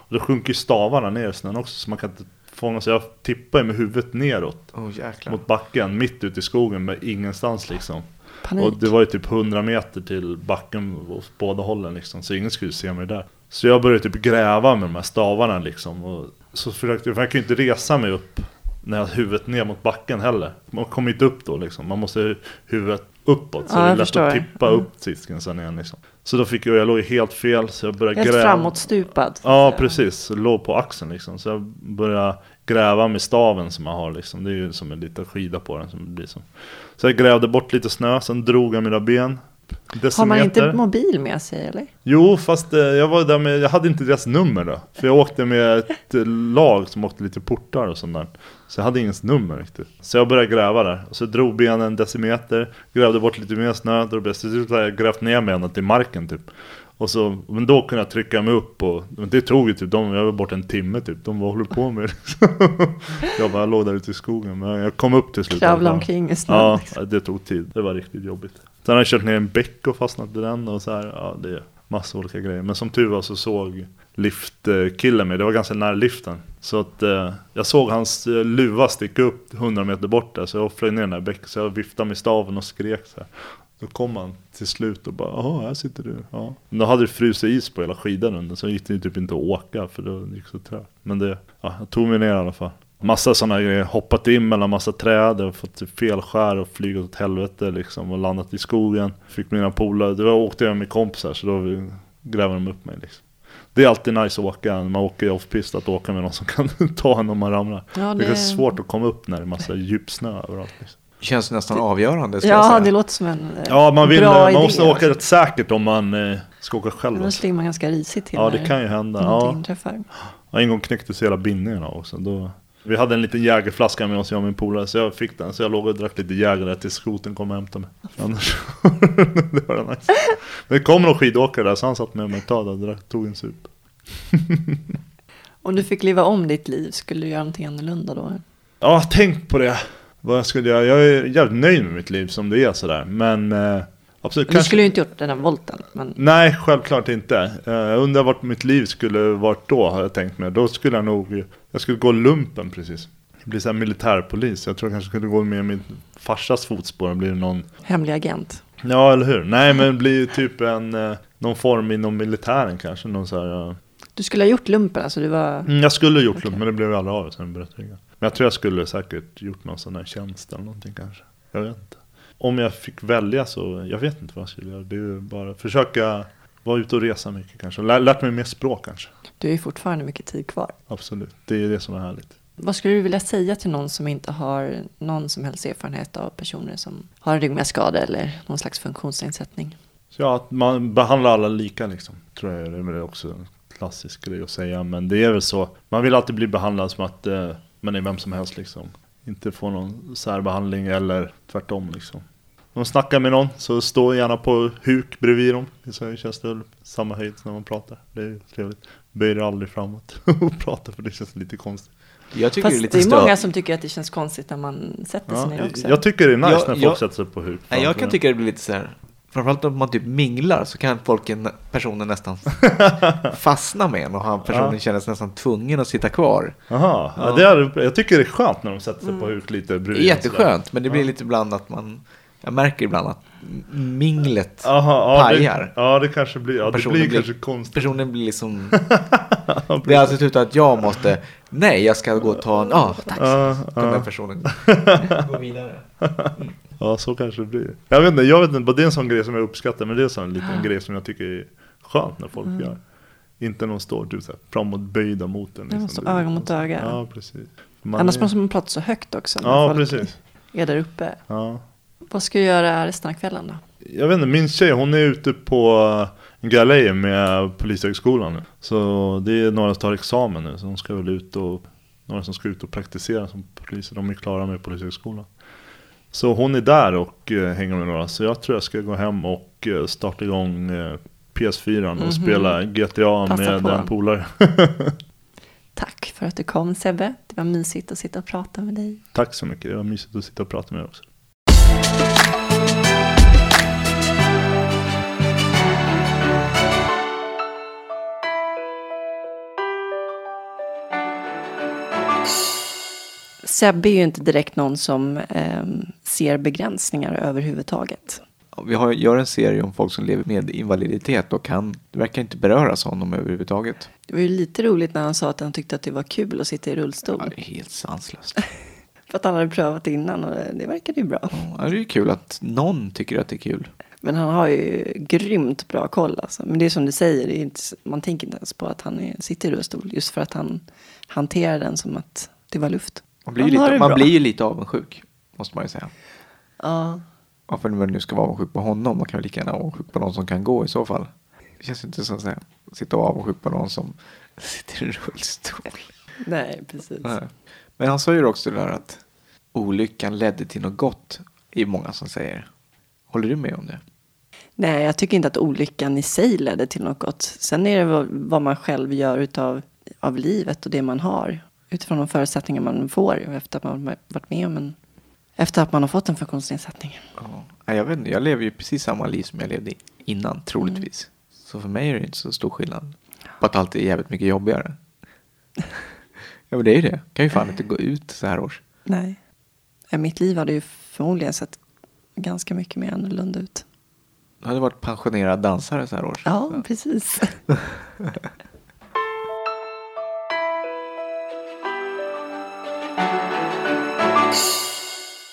Och då sjunker ju stavarna ner i snön också, så man kan inte fånga sig. Jag tippade med huvudet neråt jäklar. mot backen, mitt ute i skogen, med ingenstans liksom. Panik. Och det var ju typ 100 meter till backen åt båda hållen liksom, så ingen skulle se mig där. Så jag började typ gräva med de här stavarna liksom. Och så försökte jag, för jag kan ju inte resa mig upp har huvudet ner mot backen heller. Man kommer inte upp då liksom, man måste huvudet uppåt. Så Ja, det är lätt att tippa Mm. upp sisken sen igen liksom. Så då fick jag, jag låg helt fel, så jag började Helt gräva. framåtstupad. Ja, precis. Låg på axeln liksom. Så jag började gräva med staven som jag har liksom. Det är ju som en liten skida på den som blir som. Så jag grävde bort lite snö, sen drog jag mina ben. Har man inte Decimeter. mobil med sig eller? Jo, fast eh, jag var där med, jag hade inte deras nummer då. För jag åkte med ett lag som åkte lite portar och sånt där. Så jag hade ingens nummer riktigt. Så jag började gräva där. Och så drog benen en decimeter, grävde bort lite mer snö, bäst. Till slut hade jag grävt ner benen till marken typ. Och så, men då kunde jag trycka mig upp och men det tog ju typ, de, jag var bort en timme typ. De var håller på med. Jag bara låg där ute i skogen, men jag kom upp till slut. Kravla omkring i snön. Ja, liksom. det tog tid. Det var riktigt jobbigt. Sen har jag kört ner en bäck och fastnat i den och så här. Ja, det är massa olika grejer. Men som tur var så såg liftkillen mig. Det var ganska nära liften. Så att eh, jag såg hans eh, luva sticka upp 100 meter bort där. Så jag flög ner den där bäcken. Så jag viftade med staven och skrek så här. Då kom han till slut och bara Jaha, här sitter du. Ja. Men då hade det frusit is på hela skidan under. Så gick det typ inte att åka för det gick så trögt. Men det, ja, jag tog mig ner i alla fall. Massa sådana grejer, hoppat in mellan massa träd, och fått felskär och flugit åt helvete liksom och landat i skogen. Fick mina polare, det var åkte jag med kompisar så då grävde de upp mig liksom. Det är alltid nice att åka, när man åker off-pist, att åka med någon som kan ta en om man ramlar. Ja, Det är svårt att komma upp när det är massa djup snö överallt. Liksom. Känns nästan avgörande. ska jag Ja, säga. det låter som en eh, Ja, man, vill, bra man idé. måste åka rätt säkert om man eh, ska åka själv. Alltså. ligger man ganska risigt till Ja, det kan ju hända. Ja. inträffar. Ja, en gång knäcktes hela bindningarna också. Då, vi hade en liten jägerflaska med oss, jag och min polare, så jag fick den. Så jag låg och drack lite jäger där tills skoten kom och hämtade mig. Annars, det var nice. Men det kom någon skidåkare där, så han satt med mig ett tag och drack, tog en sup. Om du fick leva om ditt liv, skulle du göra någonting annorlunda då? Ja, tänk på det. Vad jag skulle göra. Jag är jävligt nöjd med mitt liv som det är sådär. Men eh, absolut. Du skulle ju inte gjort den här volten, men Nej, självklart inte. Eh, Jag undrar vart mitt liv skulle varit då, har jag tänkt mig. Då skulle jag nog, jag skulle gå lumpen precis. Bli så här militärpolis. Jag tror jag kanske skulle gå med min farsas fotspår. Blir någon, hemlig agent. ja eller hur? Nej men bli typ en, eh, någon form inom militären kanske. Någon så här, eh, Du skulle ha gjort lumpen, alltså du var... Mm, jag skulle gjort Okej. lumpen men det blev aldrig av sen berättade jag. Men jag tror jag skulle säkert gjort någon sån här tjänst eller någonting kanske. Jag vet inte. Om jag fick välja så, jag vet inte vad jag skulle göra. Det är ju bara försöka vara ute och resa mycket kanske. Lär, lärt mig mer språk kanske. Du har ju fortfarande mycket tid kvar. Absolut, det är det som är härligt. Vad skulle du vilja säga till någon som inte har någon som helst erfarenhet av personer som har en ryggmärgsskada eller någon slags funktionsnedsättning? Så ja, att man behandlar alla lika liksom. Tror jag det är också en klassisk grej att säga. Men det är väl så. Man vill alltid bli behandlad som att eh, man är vem som helst liksom. Inte få någon särbehandling eller tvärtom liksom. Om man snackar med någon så stå gärna på huk bredvid dem. Så känns det väl samma höjd när man pratar. Det är trevligt. Böj dig aldrig framåt och prata för det känns lite konstigt. Jag tycker det är Fast lite det är många som tycker att det känns konstigt när man sätter sig Ja, ner också. jag tycker det är nice Jag- när folk jag- sätter sig på huk. Nej, jag kan tycka det blir lite så här. Framförallt om man typ minglar så kan folken, personen nästan fastna med en och han personen Ja. känner sig nästan tvungen att sitta kvar. Jaha, ja. Ja. det är, jag tycker det är skönt när de sätter sig Mm. på huk lite Det är bredvid. jätteskönt, men det blir Ja. lite ibland att man, jag märker ibland att minglet, Aha, ja, pajar. Det, ja, det kanske blir, ja, det Personen blir blir- kanske konstigt. personen blir liksom, Ja, det är alltså ut att jag måste, nej jag ska gå och ta en, ja tack. Ja, den personen gå vidare. ja, så kanske det blir. Jag vet inte, jag vet inte, bara det är en sån grej som jag uppskattar, men det är en sån liten grej som jag tycker är skönt när folk Mm. gör. Inte någon står typ så här, framåt böjda mot en. Det är öga mot öga. Ja, precis. Man Annars är- måste man prata så högt också. när Ja, folk precis. är där uppe. Ja. Vad ska du göra resten av kvällen då? Jag vet inte, min tjej hon är ute på en galej med Polishögskolan nu. Så det är några som tar examen nu, så de ska väl ut och några som ska ut och praktisera som poliser. De är klara med Polishögskolan. Så hon är där och eh, hänger med några. Så jag tror jag ska gå hem och eh, starta igång eh, PS4 och Mhm. spela GTA Passa med på. en polare. Tack för att du kom Sebbe. Det var mysigt att sitta och prata med dig. Tack så mycket, det var mysigt att sitta och prata med er också. Sebbe är ju inte direkt någon som ehm, ser begränsningar överhuvudtaget. Vi har, gör en serie om folk som lever med invaliditet och han verkar inte beröras honom överhuvudtaget. Det var ju lite roligt när han sa att han tyckte att det var kul att sitta i rullstol. Ja, det är helt sanslöst. För att han hade prövat innan och det verkade ju bra. Ja, det är ju kul att någon tycker att det är kul. Men han har ju grymt bra koll alltså. Men det är som du säger, inte, man tänker inte ens på att han är, sitter i rullstol. Just för att han hanterar den som att det var luft. Man blir, ju lite, man bra. blir ju lite avundsjuk, måste man ju säga. Ja, Varför man nu ska vara avundsjuk på honom, man kan väl lika gärna vara avundsjuk på någon som kan gå i så fall. Det känns inte som att säga, sitta och vara avundsjuk på någon som sitter i rullstol. nej precis. Nej. Men han sa ju också det där att olyckan ledde till något gott, i många som säger. Håller du med om det? Nej, jag tycker inte att olyckan i sig ledde till något gott. Sen är det vad, vad man själv gör utav av livet och det man har. Utifrån de förutsättningar man får efter att man har varit med om en, efter att man har fått en funktionsnedsättning. Ja. Jag, vet jag lever ju precis samma liv som jag levde innan, troligtvis. Mm. Så för mig är det inte så stor skillnad. På att allt är jävligt mycket jobbigare. ja, men det är ju det. Jag kan ju fan inte gå ut så här års. Nej. Mitt liv hade ju förmodligen sett ganska mycket mer annorlunda ut. Jag hade varit pensionerad dansare så här års. Ja, precis.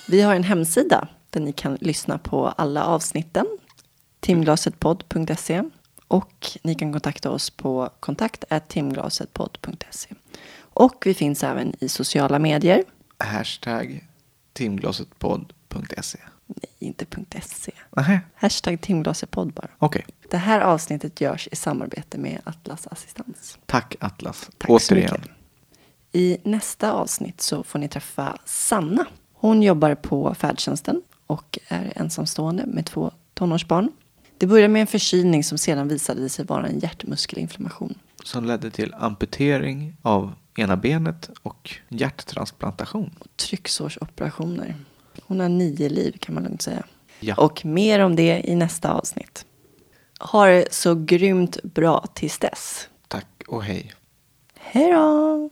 Vi har en hemsida där ni kan lyssna på alla avsnitten. timglasetpodd.se och ni kan kontakta oss på kontakt timglasetpodd.se. Och vi finns även i sociala medier. Hashtag timglasetpodd.se. Nej, inte .se. Nähä, Hashtag timglasetpodd bara. okej. Det här avsnittet görs i samarbete med Atlas Assistans. Tack Atlas. Tack Återigen. så mycket. I nästa avsnitt så får ni träffa Sanna. Hon jobbar på färdtjänsten och är ensamstående med två tonårsbarn. Det började med en förkylning som sedan visade sig vara en hjärtmuskelinflammation. Som ledde till amputering av ena benet och hjärttransplantation. Trycksårsoperationer. Hon har nio liv kan man lugnt säga. Ja. Och mer om det i nästa avsnitt. Ha det så grymt bra tills dess. Tack och hej. Hej då!